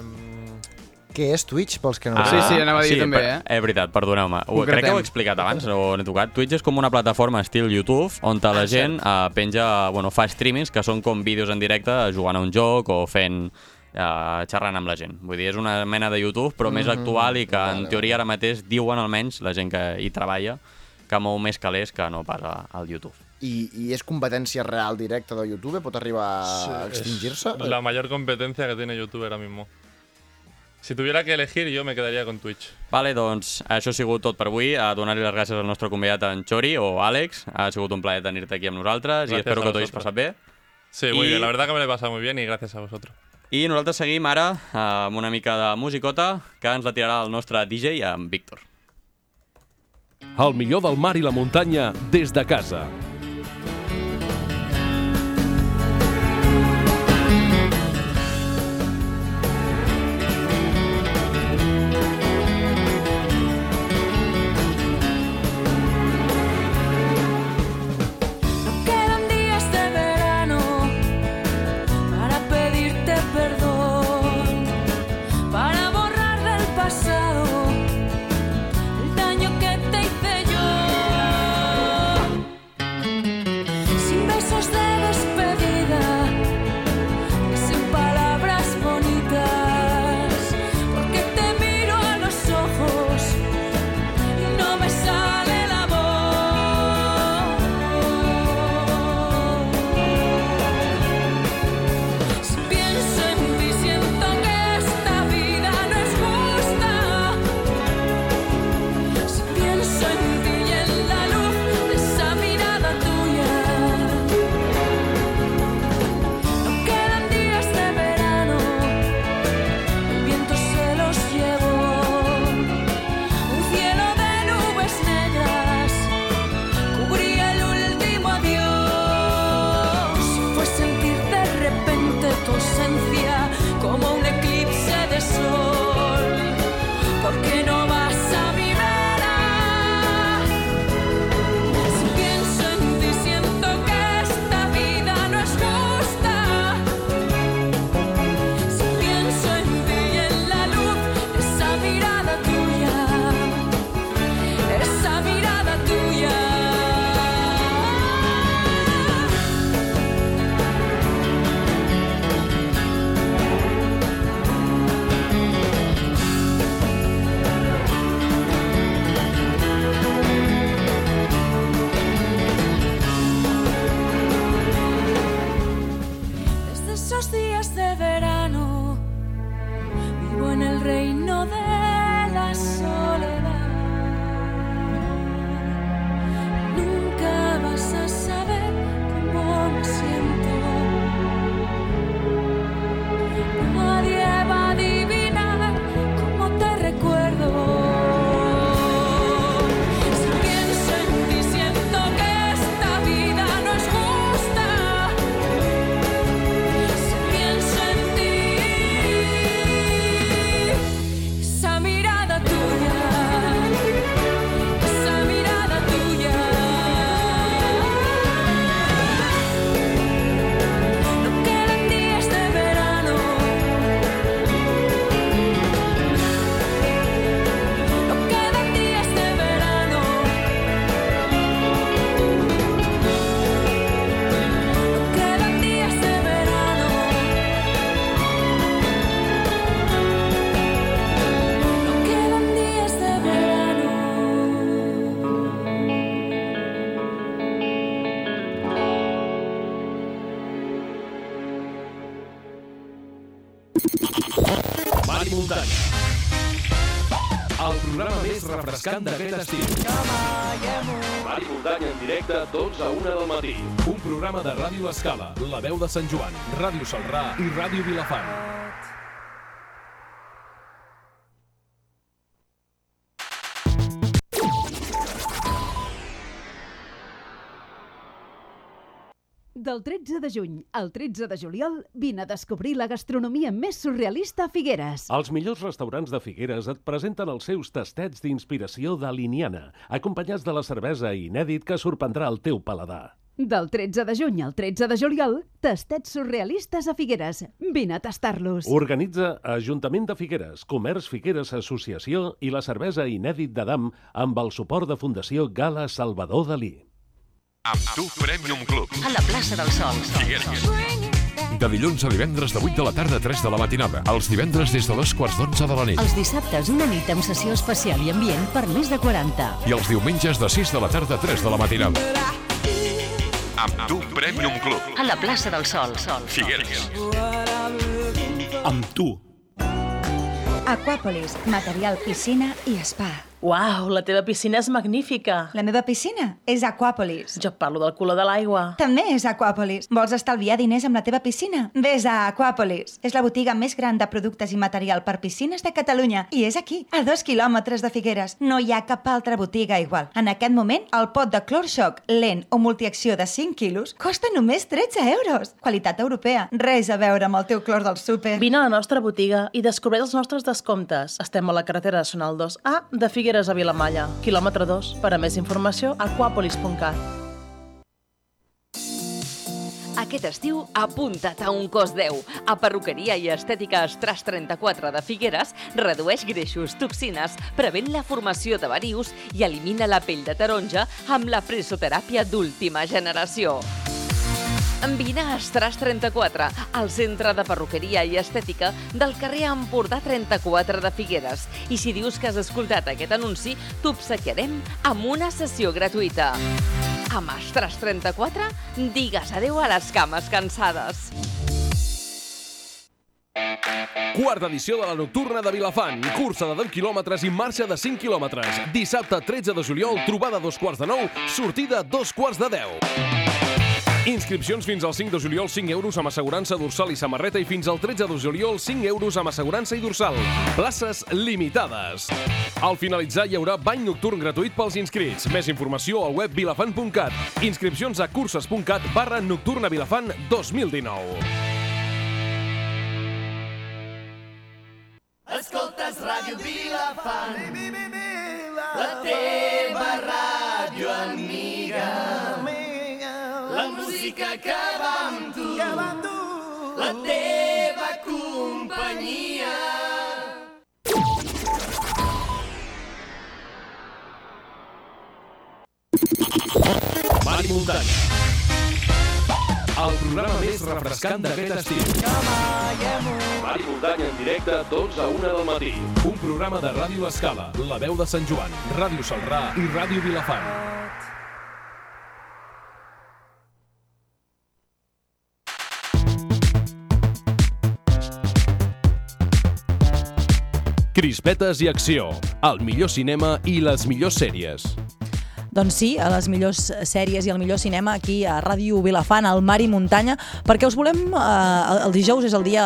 Què és Twitch, pels que no Ah, sí, sí, anava a dir també, per, eh? És veritat, perdoneu-me. Crec que ho he explicat abans, o n'he tocat. Twitch és com una plataforma estil YouTube, on Ah, la gent uh, penja, bueno, fa streamings que són com vídeos en directe jugant a un joc o fent uh, xerrant amb la gent. Vull dir, és una mena de YouTube, però més Mhm. actual i que Vale, en teoria ara mateix diuen almenys la gent que hi treballa que mou més calés que no pas al YouTube. I, I és competència real directa de YouTube? Pot arribar a extingir-se? es la mayor competencia que tiene YouTube ahora mismo. Si tuviera que elegir, yo me quedaría con Twitch. Vale, doncs això ha sigut tot per avui. A donar-li les gràcies al nostre convidat, en Chori o Àlex. Ha sigut un plaer tenir-te aquí amb nosaltres i Gràcies espero a que t'ho hagis passat bé. Sí, muy Y- bien. La verdad que me lo he pasado muy bien y gracias a vosotros. I nosaltres seguim ara eh, amb una mica de musicota que ens la tirarà el nostre DJ, en Víctor. El millor del mar i la muntanya des de casa. Refrescant d'aquest estiu. Mari Muntanya en directe, 12 a 1 del matí. Un programa de Ràdio Escala, La Veu de Sant Joan, Ràdio Salrà i Ràdio Vilafant. De juny al 13 de juliol vine a descobrir la gastronomia més surrealista a Figueres. Els millors restaurants de Figueres et presenten els seus tastets d'inspiració daliniana, acompanyats de la cervesa inèdit que sorprendrà el teu paladar. Del 13 de juny al 13 de juliol, tastets surrealistes a Figueres. Vine a tastar-los. Organitza Ajuntament de Figueres, Comerç Figueres Associació i la cervesa inèdit d'Adam amb el suport de Fundació Gala Salvador Dalí. Amb tu Premium Club. A la plaça del Sol. Figueres. De dilluns a divendres de 8 de la tarda a 3 de la matinada. Els divendres des de dos quarts d'onze de la nit. Els dissabtes una nit amb sessió especial i ambient per més de 40. I els diumenges de 6 de la tarda a 3 de la matinada. Amb tu Premium Club. A la plaça del Sol. Sol. Figueres. Amb tu. Aquàpolis, material piscina i spa. Uau, la teva piscina és magnífica. La meva piscina és Aquàpolis. Jo parlo del color de l'aigua. També és Aquàpolis. Vols estalviar diners amb la teva piscina? Ves a Aquàpolis. És la botiga més gran de productes i material per piscines de Catalunya. I és aquí, a dos quilòmetres de Figueres. No hi ha cap altra botiga igual. En aquest moment, el pot de Clorshock lent o multiacció de 5 quilos costa només 13 euros. Qualitat europea. Res a veure amb el teu clor del súper. Vine a la nostra botiga i descobreix els nostres descomptes. Estem a la carretera nacional 2A de Figueres a Vilamalla, quilòmetre 2. Per a més informació, aquapolis.cat. Aquest estiu, apunta't a un cos 10. A Perruqueria i Estètica Estras 34 de Figueres redueix greixos, toxines, prevent la formació de varius i elimina la pell de taronja amb la presoteràpia d'última generació. Vine a Estras 34, al centre de perruqueria i estètica del carrer Empordà 34 de Figueres. I si dius que has escoltat aquest anunci, t'obsequiarem amb una sessió gratuïta. Amb Estras 34, digues adeu a les cames cansades. Quarta edició de la Nocturna de Vilafant. Cursa de 10 quilòmetres i marxa de 5 quilòmetres. Dissabte 13 de juliol, trobada dos quarts de nou, sortida dos quarts de 10. Inscripcions fins al 5 de juliol, 5 euros amb assegurança dorsal i samarreta i fins al 13 de juliol, 5 euros amb assegurança i dorsal. Places limitades. Al finalitzar hi haurà bany nocturn gratuït pels inscrits. Més informació al web vilafant.cat. Inscripcions a curses.cat barra nocturna vilafant 2019. Escoltes Ràdio Vilafant, la teva ràdio amiga. Música que va amb tu, la teva companyia. Mari Muntanya. El programa més refrescant d'aquest estiu. Mari Muntanya en directe, 12 a 1 del matí. Un programa de Ràdio Escala, La Veu de Sant Joan, Ràdio Salrà i Ràdio Vilafant. Crispetes i acció, el millor cinema i les millors sèries. Doncs sí, a les millors sèries i el millor cinema aquí a Ràdio Vilafant, al Mar i Muntanya, perquè us volem... Eh, el dijous és el dia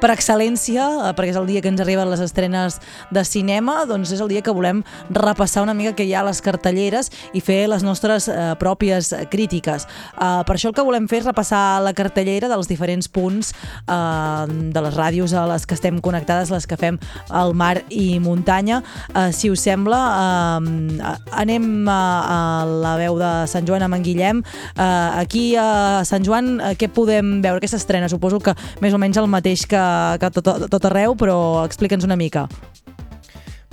per excel·lència, eh, perquè és el dia que ens arriben les estrenes de cinema, doncs és el dia que volem repassar una mica que hi ha a les cartelleres i fer les nostres eh, pròpies crítiques. Eh, per això el que volem fer és repassar la cartellera dels diferents punts eh, de les ràdios a les que estem connectades, les que fem al Mar i Muntanya. Eh, si us sembla, eh, anem a a la veu de Sant Joan amb en Guillem. Uh, aquí a Sant Joan, uh, què podem veure? Què s'estrena? Suposo que més o menys el mateix que, que tot, tot arreu, però explica'ns una mica.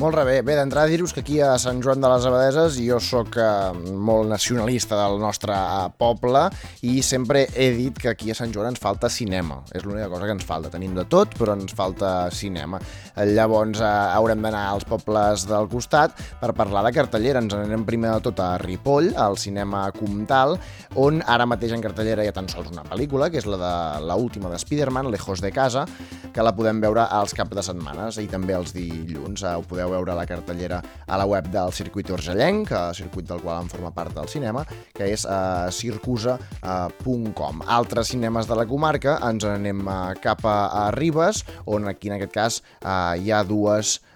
Molt bé, bé d'entrada dir-vos que aquí a Sant Joan de les Abadeses jo sóc eh, molt nacionalista del nostre eh, poble i sempre he dit que aquí a Sant Joan ens falta cinema. És l'única cosa que ens falta. Tenim de tot, però ens falta cinema. Eh, Llavors eh, haurem d'anar als pobles del costat per parlar de cartellera. Ens anem primer de tot a Ripoll, al cinema Comtal, on ara mateix en cartellera hi ha tan sols una pel·lícula, que és la de la última de Spider-Man, Lejos de casa, que la podem veure als caps de setmanes i també els dilluns. Eh, Ho podeu veure la cartellera a la web del Circuit Urgellenc, eh, circuit del qual en forma part del cinema, que és eh, circusa.com. Altres cinemes de la comarca ens anem eh, cap a, a Ribes, on aquí en aquest cas eh, hi ha dues eh,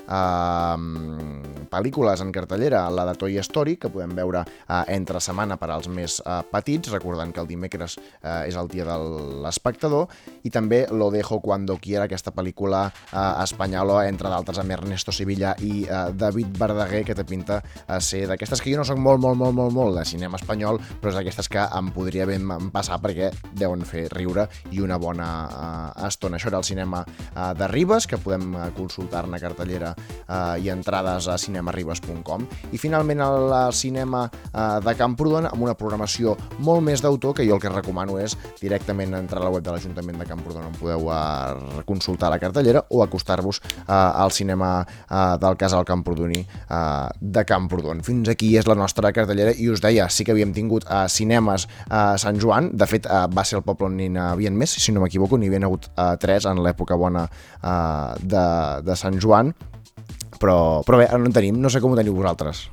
pel·lícules en cartellera, la de Toy Story, que podem veure eh, entre setmana per als més eh, petits, recordant que el dimecres eh, és el dia de l'espectador, i també Lo dejo cuando quiera, aquesta pel·lícula eh, espanyola, entre d'altres amb Ernesto Sevilla i eh, David Verdaguer, que té pinta a ser d'aquestes que jo no soc molt, molt, molt, molt, molt de cinema espanyol, però és d'aquestes que em podria ben passar perquè deuen fer riure i una bona eh, estona. Això era el cinema eh, de Ribes, que podem eh, consultar-ne cartellera eh, i entrades a cinemaribes.com. I finalment el eh, cinema eh, de Camprodon amb una programació molt més d'autor que jo el que recomano és directament entrar a la web de l'Ajuntament de Camprodon on podeu eh, consultar la cartellera o acostar-vos eh, al cinema eh, del Casal Camprodoní eh, de Camprodon. Fins aquí és la nostra cartellera i us deia, sí que havíem tingut eh, cinemes a Sant Joan, de fet eh, va ser el poble on n'hi havien més, si no m'equivoco, n'hi havien hagut eh, tres en l'època bona eh, de, de Sant Joan, però, però bé, no en tenim, no sé com ho teniu vosaltres.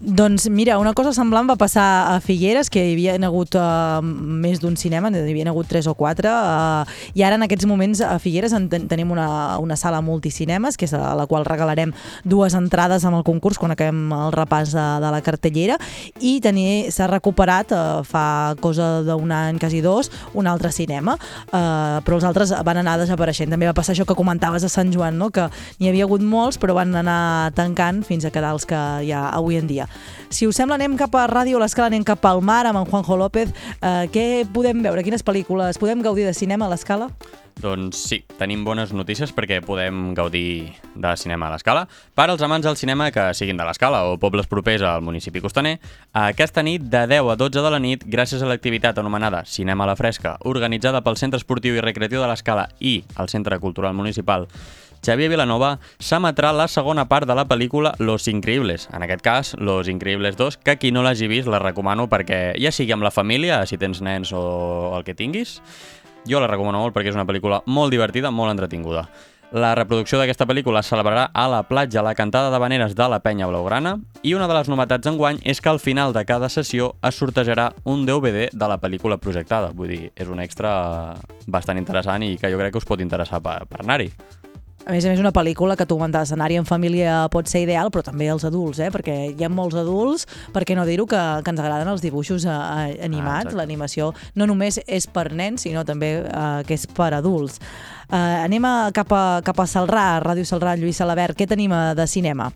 Doncs mira, una cosa semblant va passar a Figueres, que hi havia hagut uh, més d'un cinema, hi havia hagut tres o quatre, uh, i ara en aquests moments a Figueres en ten tenim una, una sala multicinemes, que és a la qual regalarem dues entrades amb el concurs quan acabem el repàs de, de la cartellera, i s'ha recuperat uh, fa cosa d'un any, quasi dos, un altre cinema, uh, però els altres van anar desapareixent. També va passar això que comentaves a Sant Joan, no? que n'hi havia hagut molts, però van anar tancant fins a quedar els que hi ha avui en dia. Si us sembla, anem cap a Ràdio l'Escala, anem cap al mar amb en Juanjo López. Eh, què podem veure? Quines pel·lícules? Podem gaudir de cinema a l'Escala? Doncs sí, tenim bones notícies perquè podem gaudir de cinema a l'escala. Per als amants del cinema que siguin de l'escala o pobles propers al municipi costaner, aquesta nit de 10 a 12 de la nit, gràcies a l'activitat anomenada Cinema a la Fresca, organitzada pel Centre Esportiu i Recreatiu de l'Escala i el Centre Cultural Municipal, Xavier Vilanova s'emetrà la segona part de la pel·lícula Los Increïbles, en aquest cas Los Increïbles 2, que qui no l'hagi vist la recomano perquè ja sigui amb la família, si tens nens o el que tinguis, jo la recomano molt perquè és una pel·lícula molt divertida, molt entretinguda. La reproducció d'aquesta pel·lícula es celebrarà a la platja La Cantada de Vaneres de la Penya Blaugrana i una de les novetats enguany és que al final de cada sessió es sortejarà un DVD de la pel·lícula projectada. Vull dir, és un extra bastant interessant i que jo crec que us pot interessar per, per anar-hi. A més a més, una pel·lícula que tu comentaves, anar-hi en família pot ser ideal, però també els adults, eh? perquè hi ha molts adults, per què no dir-ho, que, que ens agraden els dibuixos eh, animats. exacte. L'animació no només és per nens, sinó també eh, que és per adults. Eh, anem a, cap, a, cap a Salrà, Ràdio Salrà, Lluís Salabert. Què tenim eh, de cinema?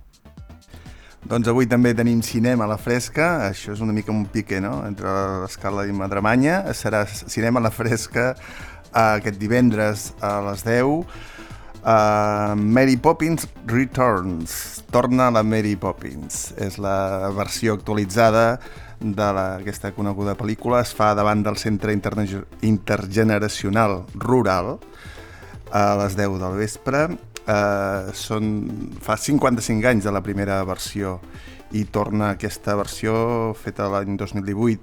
Doncs avui també tenim cinema a la fresca, això és una mica un pique, no?, entre l'escala i Madremanya. Serà cinema a la fresca eh, aquest divendres a les 10. Uh, Mary Poppins Returns. Torna la Mary Poppins. És la versió actualitzada d'aquesta coneguda pel·lícula. Es fa davant del Centre Intergeneracional Rural a les 10 del vespre. Uh, són, fa 55 anys de la primera versió i torna aquesta versió feta l'any 2018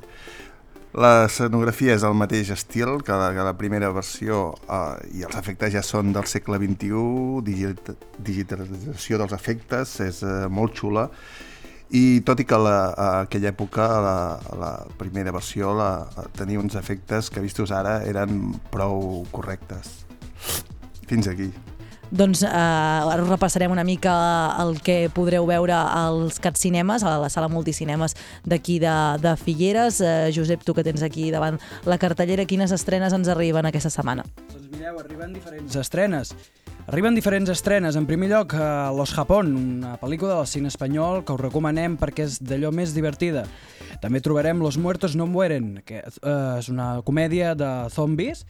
L'escenografia és del mateix estil que la, que la primera versió eh, i els efectes ja són del segle XXI, digit, digitalització dels efectes, és eh, molt xula i tot i que la, a aquella època la, la primera versió la, tenia uns efectes que vistos ara eren prou correctes. Fins aquí. Doncs eh, repassarem una mica el que podreu veure als Cat Cinemes, a la sala multicinemes d'aquí de, de Figueres. Eh, Josep, tu que tens aquí davant la cartellera, quines estrenes ens arriben aquesta setmana? Doncs mireu, arriben diferents estrenes. Arriben diferents estrenes. En primer lloc, eh, Los Japón, una pel·lícula del cine espanyol que us recomanem perquè és d'allò més divertida. També trobarem Los Muertos no mueren, que eh, és una comèdia de zombis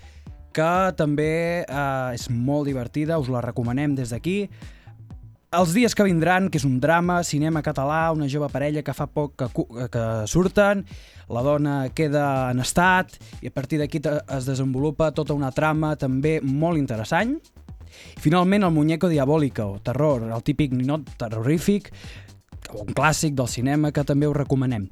que també eh, és molt divertida, us la recomanem des d'aquí. Els dies que vindran, que és un drama, cinema català, una jove parella que fa poc que, que surten, la dona queda en estat i a partir d'aquí es desenvolupa tota una trama també molt interessant. I finalment el Muñeco Diabólico, terror, el típic ninot terrorífic, un clàssic del cinema que també us recomanem.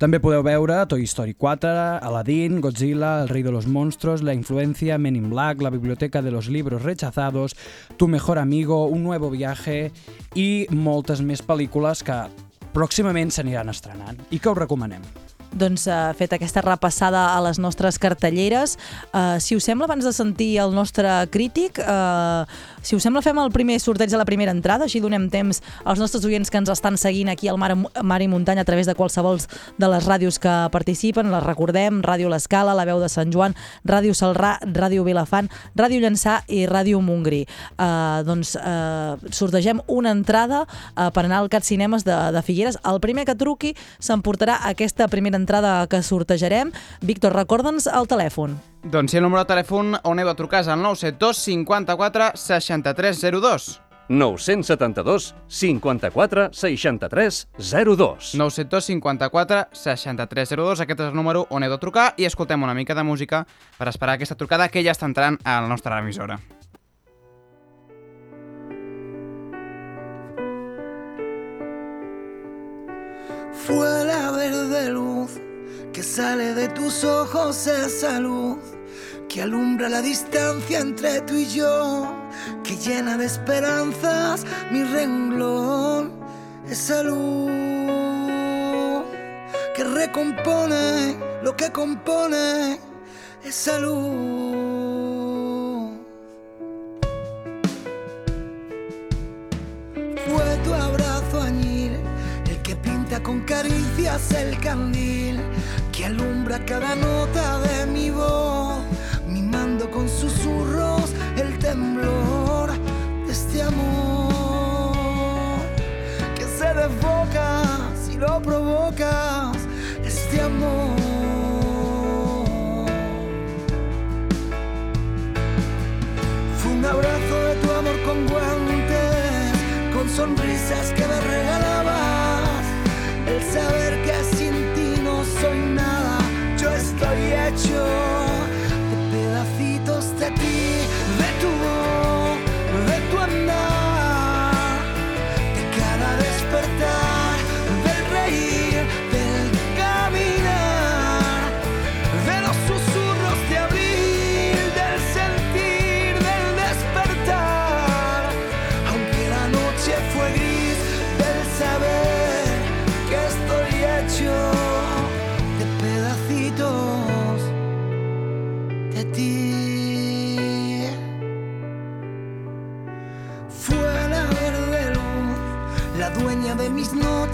També podeu veure Toy Story 4, Aladdin, Godzilla, El rei de los monstruos, La influencia, Men in Black, La biblioteca de los libros rechazados, Tu mejor amigo, Un nuevo viaje i moltes més pel·lícules que pròximament s'aniran estrenant i que us recomanem. Doncs uh, fet aquesta repassada a les nostres cartelleres, uh, si us sembla, abans de sentir el nostre crític, uh, si us sembla fem el primer sorteig de la primera entrada, així donem temps als nostres oients que ens estan seguint aquí al Mar, Mar i Muntanya a través de qualsevol de les ràdios que participen, les recordem, Ràdio L'Escala, La Veu de Sant Joan, Ràdio Salrà, Ràdio Vilafant, Ràdio Llançà i Ràdio Montgrí. Uh, doncs uh, sortegem una entrada uh, per anar al Cat Cinemes de, de Figueres. El primer que truqui s'emportarà aquesta primera entrada que sortejarem. Víctor, recorda'ns el telèfon. Doncs si el número de telèfon on heu de trucar és el 972 54 6302. 972 54 63 02. 972 54 6302, aquest és el número on heu de trucar i escoltem una mica de música per esperar aquesta trucada que ja està entrant a la nostra emissora. Fue la verde luz que sale de tus ojos, esa luz que alumbra la distancia entre tú y yo, que llena de esperanzas mi renglón, esa luz que recompone lo que compone, esa luz. Fue tu abrazo añil el que pinta con caricias el candil alumbra cada nota de mi voz, mimando con susurros el temblor de este amor que se desboca si lo provocas, este amor. Fue un abrazo de tu amor con guantes, con sonrisas que me regalabas. El saber que to je čo.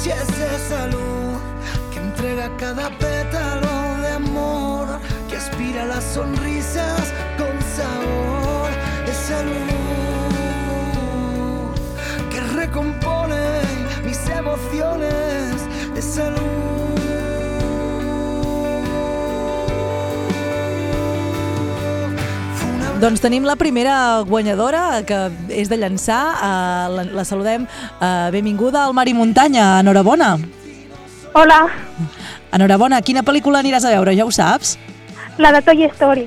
Mis noches, esa luz que entrega cada pétalo de amor, que aspira las sonrisas con sabor, esa luz que recompone mis emociones, esa Doncs tenim la primera guanyadora, que és de llançar. Uh, la, la saludem. Uh, benvinguda al Mar i Muntanya. Enhorabona. Hola, Enhorabona. Quina pel·lícula aniràs a veure? Ja ho saps? la de Toy Story.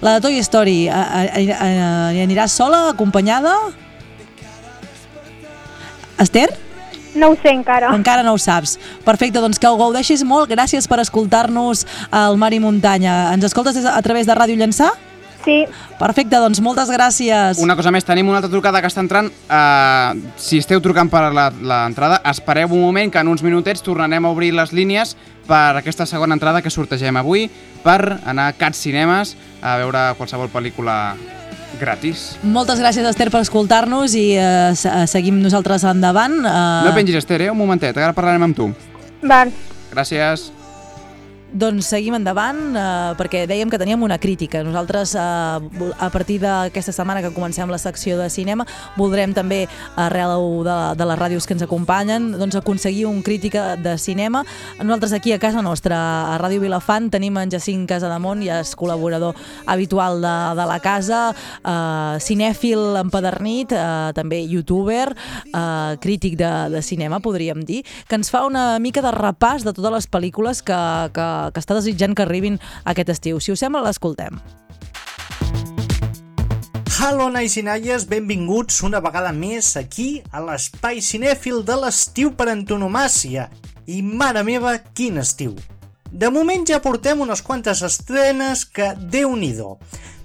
La de Toy Story. Uh, uh, aniràs sola, acompanyada? Esther? No ho sé encara. Encara no ho saps. Perfecte, doncs que ho gaudeixis molt. Gràcies per escoltar-nos al Mar i Muntanya. Ens escoltes a través de Ràdio Llançà? Sí. Perfecte, doncs moltes gràcies. Una cosa més, tenim una altra trucada que està entrant. Uh, si esteu trucant per la- l'entrada, espereu un moment que en uns minutets tornarem a obrir les línies per aquesta segona entrada que sortegem avui per anar a Cat Cinemes a veure qualsevol pel·lícula gratis. Moltes gràcies, Esther, per escoltar-nos i eh, eh, seguim nosaltres endavant. Eh, No pengis, Esther, eh? un momentet, ara parlarem amb tu. Val. Gràcies. Doncs seguim endavant eh, perquè dèiem que teníem una crítica. Nosaltres, eh, a partir d'aquesta setmana que comencem la secció de cinema, voldrem també, arrel de, de les ràdios que ens acompanyen, doncs aconseguir un crítica de cinema. Nosaltres aquí a casa nostra, a Ràdio Vilafant, tenim en Jacint Casademont, ja és col·laborador habitual de, de la casa, eh, cinèfil empadernit, eh, també youtuber, eh, crític de, de cinema, podríem dir, que ens fa una mica de repàs de totes les pel·lícules que, que, que està desitjant que arribin aquest estiu. Si us sembla, l'escoltem. Hello, nais i noies, benvinguts una vegada més aquí a l'espai cinèfil de l'estiu per antonomàcia. I mare meva, quin estiu! De moment ja portem unes quantes estrenes que, déu nhi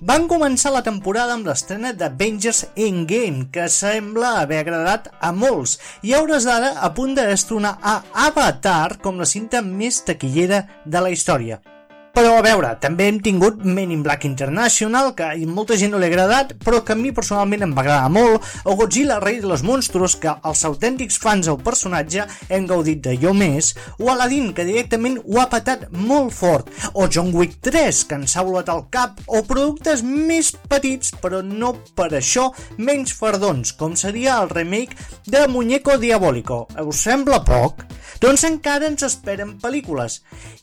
Van començar la temporada amb l'estrena d'Avengers Endgame, que sembla haver agradat a molts, i a hores d'ara a punt de destronar a Avatar com la cinta més taquillera de la història. Però a veure, també hem tingut Men in Black International, que a molta gent no li ha agradat, però que a mi personalment em va agradar molt, o Godzilla, rei de los monstruos, que els autèntics fans del personatge hem gaudit d'allò més, o Aladdin, que directament ho ha patat molt fort, o John Wick 3, que ens ha volat al cap, o productes més petits, però no per això menys fardons, com seria el remake de Muñeco Diabólico. Us sembla poc? Doncs encara ens esperen pel·lícules.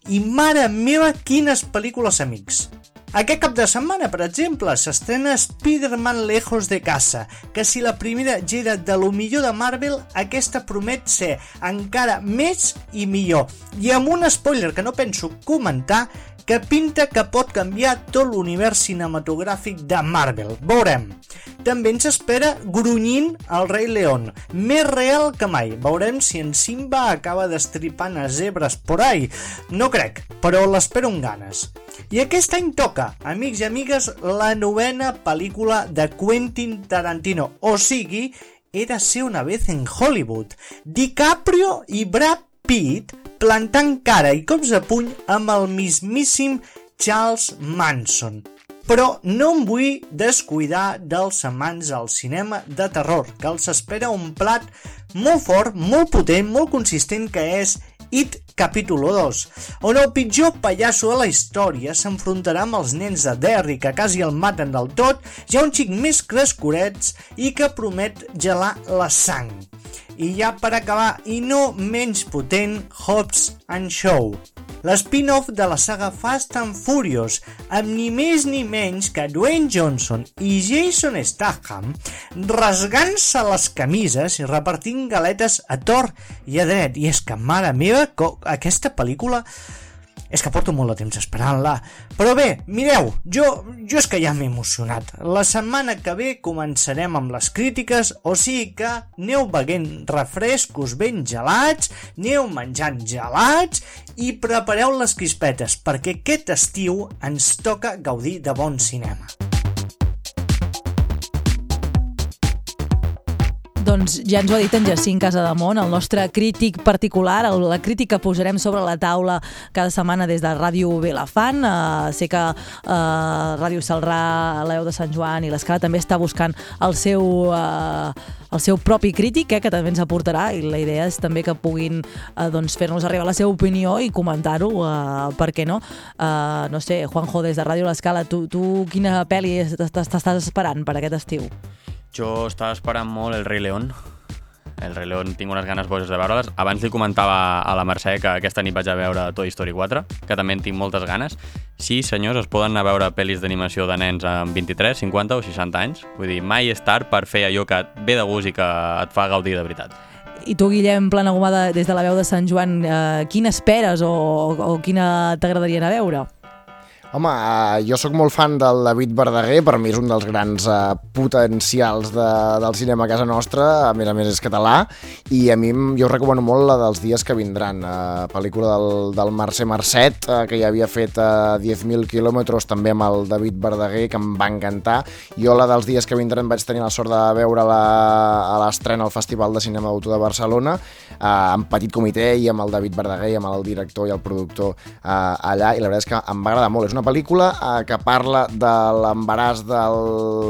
I mare meva, quines pel·lícules, amics! Aquest cap de setmana, per exemple, s'estrena Spider-Man Lejos de Casa, que si la primera era de lo millor de Marvel, aquesta promet ser encara més i millor. I amb un spoiler que no penso comentar, que pinta que pot canviar tot l'univers cinematogràfic de Marvel. Veurem. També ens espera Grunyint el rei León, més real que mai. Veurem si en Simba acaba destripant a zebres por ahí. No crec, però l'espero amb ganes. I aquest any toca, amics i amigues, la novena pel·lícula de Quentin Tarantino, o sigui, Era ser una vez en Hollywood. DiCaprio i Brad Pitt plantant cara i cops de puny amb el mismíssim Charles Manson. Però no em vull descuidar dels amants al cinema de terror, que els espera un plat molt fort, molt potent, molt consistent, que és It Capítulo 2, on el pitjor pallasso de la història s'enfrontarà amb els nens de Derry que quasi el maten del tot, ja un xic més crescorets i que promet gelar la sang. I ja per acabar, i no menys potent, Hobbs and Show, l'spin-off de la saga Fast and Furious, amb ni més ni menys que Dwayne Johnson i Jason Statham rasgant-se les camises i repartint galetes a tort i a dret. I és que, mare meva, aquesta pel·lícula és que porto molt de temps esperant-la. Però bé, mireu, jo, jo és que ja m'he emocionat. La setmana que ve començarem amb les crítiques, o sigui que aneu beguent refrescos ben gelats, aneu menjant gelats i prepareu les crispetes, perquè aquest estiu ens toca gaudir de bon cinema. Doncs ja ens ho ha dit en Jacint Casademont, el nostre crític particular, la crítica que posarem sobre la taula cada setmana des de Ràdio Vilafant. Uh, sé que uh, Ràdio Salrà, l'Eu de Sant Joan i l'Escala també està buscant el seu, uh, el seu propi crític, eh, que també ens aportarà, i la idea és també que puguin uh, doncs, fer-nos arribar la seva opinió i comentar-ho, uh, per què no? Uh, no sé, Juanjo, des de Ràdio L'Escala, tu, tu quina pel·li t'estàs esperant per aquest estiu? Jo estava esperant molt El rei León. El rei León tinc unes ganes boges de veure-les. Abans li comentava a la Mercè que aquesta nit vaig a veure Toy Story 4, que també en tinc moltes ganes. Sí, senyors, es poden anar a veure pel·lis d'animació de nens amb 23, 50 o 60 anys. Vull dir, mai és tard per fer allò que et ve de gust i que et fa gaudir de veritat. I tu, Guillem, plana gomada des de la veu de Sant Joan, eh, quina esperes o, o quina t'agradaria anar a veure? Home, eh, jo sóc molt fan del David Verdaguer, per mi és un dels grans eh, potencials de, del cinema a casa nostra, a més a més és català, i a mi jo recomano molt la dels dies que vindran, eh, pel·lícula del, del Mercè Marcet, eh, que ja havia fet eh, 10.000 quilòmetres també amb el David Verdaguer, que em va encantar. Jo la dels dies que vindran vaig tenir la sort de veure-la a l'estrena al Festival de Cinema d'Autor de Barcelona, eh, amb petit comitè i amb el David Verdaguer i amb el director i el productor eh, allà, i la veritat és que em va agradar molt. És una una pel·lícula eh, que parla de l'embaràs de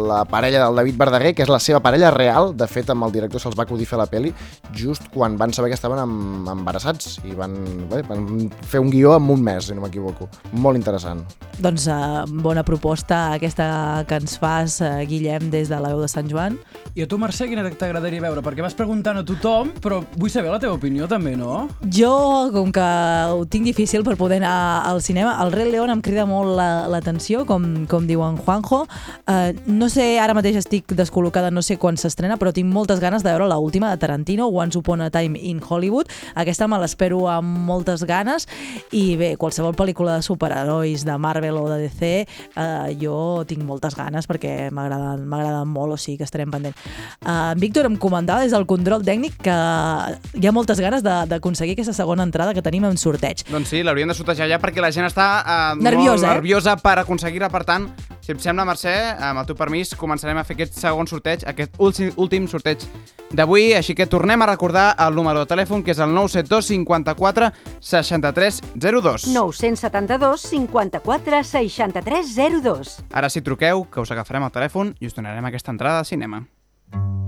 la parella del David Verdaguer, que és la seva parella real. De fet, amb el director se'ls va acudir fer la pel·li just quan van saber que estaven em, embarassats i van, bé, van fer un guió en un mes, si no m'equivoco. Molt interessant. Doncs uh, bona proposta aquesta que ens fas, uh, Guillem, des de la veu de Sant Joan. I a tu, Mercè, quina t'agradaria veure? Perquè vas preguntant a tothom, però vull saber la teva opinió també, no? Jo, com que ho tinc difícil per poder anar al cinema, el Rei León em crida molt la- l'atenció, com, com diu en Juanjo. Uh, no sé, ara mateix estic descol·locada, no sé quan s'estrena, però tinc moltes ganes de veure la última de Tarantino, Once Upon a Time in Hollywood. Aquesta me l'espero amb moltes ganes i bé, qualsevol pel·lícula de superherois, de Marvel o de DC, uh, jo tinc moltes ganes perquè m'agraden molt, o sigui que estarem pendent. Uh, en Víctor em comentava des del control tècnic que hi ha moltes ganes d'aconseguir aquesta segona entrada que tenim en sorteig. Doncs sí, l'haurien de sortejar ja perquè la gent està eh, Nerviosa, molt eh? Nerviosa per aconseguir-la. Per tant, si et sembla, Mercè, amb el teu permís, començarem a fer aquest segon sorteig, aquest últim, últim sorteig d'avui. Així que tornem a recordar el número de telèfon, que és el 972 54 63 02. 972 54 63 02. Ara si truqueu, que us agafarem el telèfon i us donarem aquesta entrada de cinema. You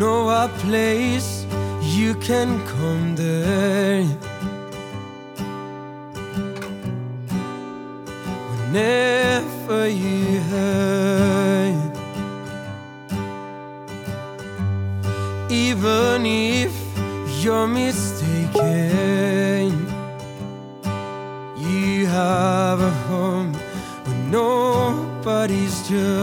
know a place you can come there whenever you hurt. Even if you're mistaken, you have a home where nobody's judged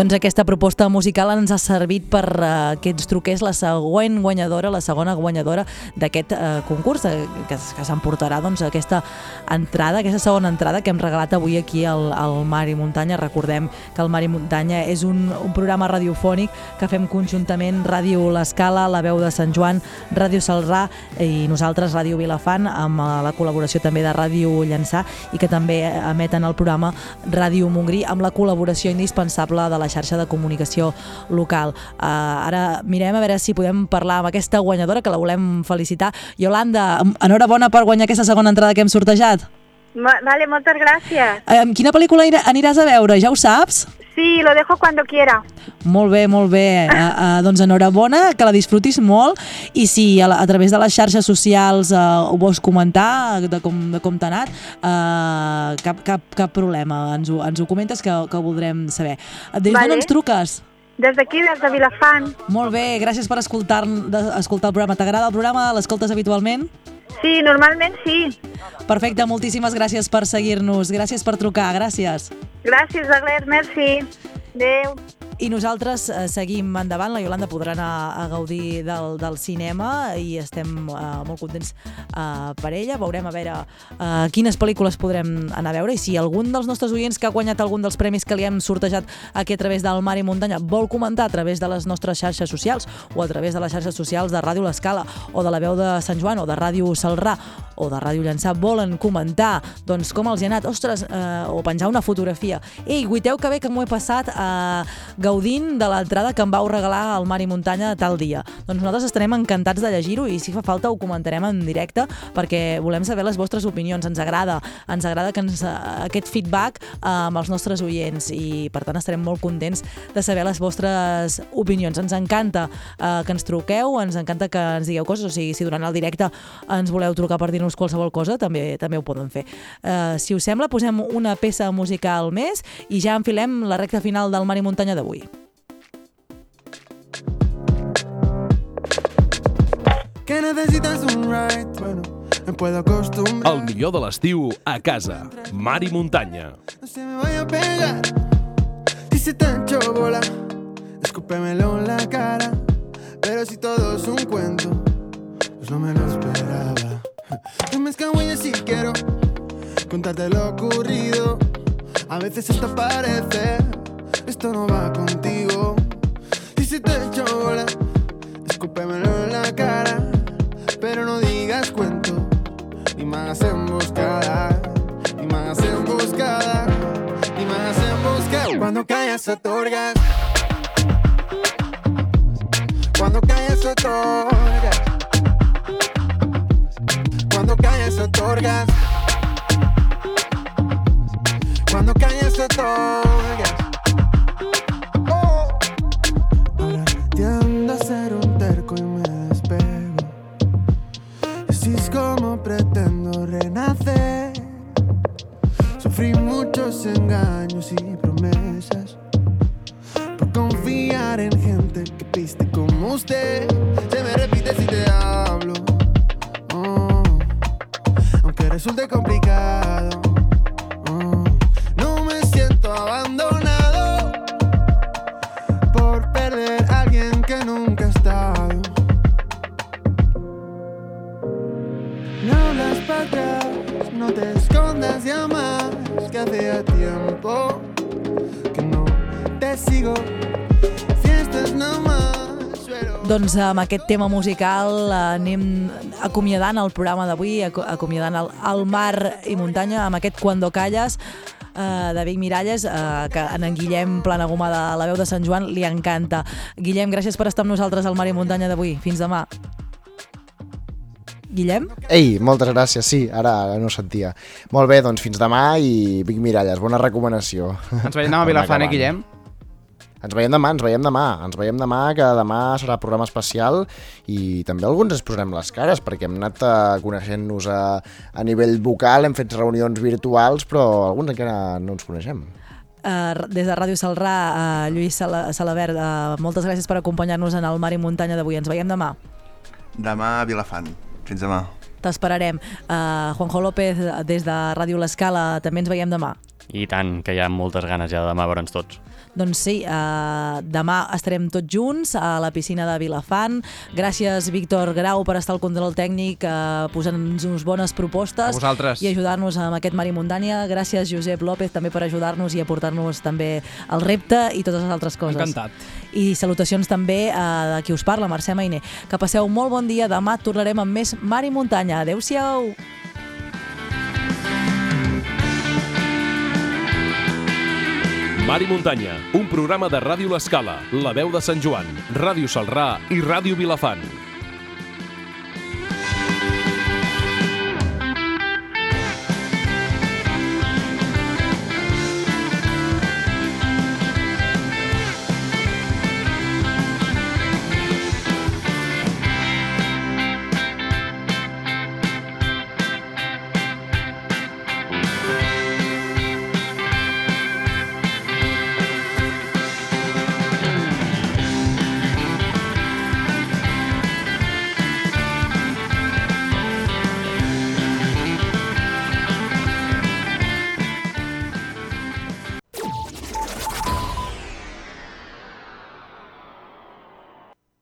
Doncs aquesta proposta musical ens ha servit per uh, que ens truqués la següent guanyadora, la segona guanyadora d'aquest uh, concurs, eh, que, que s'emportarà doncs, aquesta entrada, aquesta segona entrada que hem regalat avui aquí al, al Mar i Muntanya. Recordem que el Mar i Muntanya és un, un programa radiofònic que fem conjuntament Ràdio L'Escala, La Veu de Sant Joan, Ràdio Salrà i nosaltres Ràdio Vilafant, amb eh, la col·laboració també de Ràdio Llançà i que també emeten el programa Ràdio Montgrí amb la col·laboració indispensable de la xarxa de comunicació local. Uh, ara mirem a veure si podem parlar amb aquesta guanyadora, que la volem felicitar. Yolanda, enhorabona per guanyar aquesta segona entrada que hem sortejat. Ma- Vale, muchas gracias. Eh, quina pel·lícula anirà- aniràs a veure? Ja ho saps? Sí, lo dejo cuando quiera. Molt bé, molt bé. Uh, uh, doncs enhorabona, que la disfrutis molt i si a, la, a través de les xarxes socials uh, ho vols comentar de com, de com t'ha anat, uh, cap, cap, cap problema. Ens ho, ens ho comentes que, que ho voldrem saber. Des Vale. d'on ens truques? Des d'aquí, des de Vilafant. Molt bé, gràcies per escoltar, escoltar el programa. T'agrada el programa? L'escoltes habitualment? Sí, normalment sí. Perfecte, moltíssimes gràcies per seguir-nos. Gràcies per trucar, gràcies. Gràcies, Aglès, merci. Adéu. I nosaltres eh, seguim endavant. La Yolanda podrà anar a gaudir del, del cinema i estem eh, molt contents eh, per ella. Veurem a veure eh, quines pel·lícules podrem anar a veure i si algun dels nostres oients que ha guanyat algun dels premis que li hem sortejat aquí a través del Mar i Muntanya vol comentar a través de les nostres xarxes socials o a través de les xarxes socials de Ràdio L'Escala o de la veu de Sant Joan o de Ràdio Salrà o de Ràdio Llançà volen comentar doncs, com els hi ha anat, ostres, eh, o penjar una fotografia. Ei, guiteu que bé que m'ho he passat eh, gaudint de l'entrada que em vau regalar al Mar i Muntanya tal dia. Doncs nosaltres estarem encantats de llegir-ho i si fa falta ho comentarem en directe perquè volem saber les vostres opinions. Ens agrada, ens agrada que ens, aquest feedback eh, amb els nostres oients i per tant estarem molt contents de saber les vostres opinions. Ens encanta eh, que ens truqueu, ens encanta que ens digueu coses, o sigui, si durant el directe ens voleu trucar per dir-nos qualsevol cosa, també també ho poden fer. Eh, si us sembla, posem una peça musical més i ja enfilem la recta final del Mar i Muntanya d'avui. Que necesitas un ride, bueno, me puedo acostumbrar. El millor de l'estiu a casa. Mar i muntanya. No se me vaya a pegar. Si se te ha hecho bola, escúpemelo en la cara. Pero si todo es un cuento, pues no me lo esperaba. No me escabulles si quiero contarte lo ocurrido. A veces esto parece, esto no va contigo. Si se te ha hecho bola, escúpemelo en la cara. Pero no digas cuento, ni más emboscada, ni más emboscada, ni más emboscada. Cuando callas otorgas, cuando callas otorgas, cuando callas otorgas, cuando callas otorgas. Amb aquest tema musical anem acomiadant el programa d'avui, aco- acomiadant el, el mar i muntanya amb aquest Cuando calles eh, de Vic Miralles, eh, que en en Guillem Planagumà de la veu de Sant Joan li encanta. Guillem, gràcies per estar amb nosaltres al Mar i Muntanya d'avui. Fins demà. Guillem? Ei, moltes gràcies, sí, ara, ara no ho sentia. Molt bé, doncs fins demà i Vic Miralles, bona recomanació. Ens veiem demà a Vilafant, eh, Guillem? Ens veiem demà, ens veiem demà, ens veiem demà, que demà serà programa especial i també alguns ens posarem les cares perquè hem anat eh, coneixent-nos a, a nivell vocal, hem fet reunions virtuals, però alguns encara no ens coneixem. Uh, des de Ràdio Salrà, uh, Lluís Sala Salabert, uh, moltes gràcies per acompanyar-nos en el Mar i Muntanya d'avui. Ens veiem demà. Demà a Vilafant. Fins demà. T'esperarem. Uh, Juanjo López, des de Ràdio L'Escala, també ens veiem demà. I tant, que hi ha moltes ganes ja de demà veure'ns tots. Doncs sí, uh, demà estarem tots junts a la piscina de Vilafant. Gràcies, Víctor Grau, per estar al control tècnic, uh, posant-nos bones propostes A i ajudar-nos amb aquest Mar i Muntanya. Gràcies, Josep López, també per ajudar-nos i aportar-nos també el repte i totes les altres coses. Encantat. I salutacions també uh, de qui us parla, Mercè Mainé. Que passeu molt bon dia. Demà tornarem amb més Mar i Muntanya. Adéu-siau! Mar i Muntanya, un programa de Ràdio L'Escala, La Veu de Sant Joan, Ràdio Salrà i Ràdio Vilafant.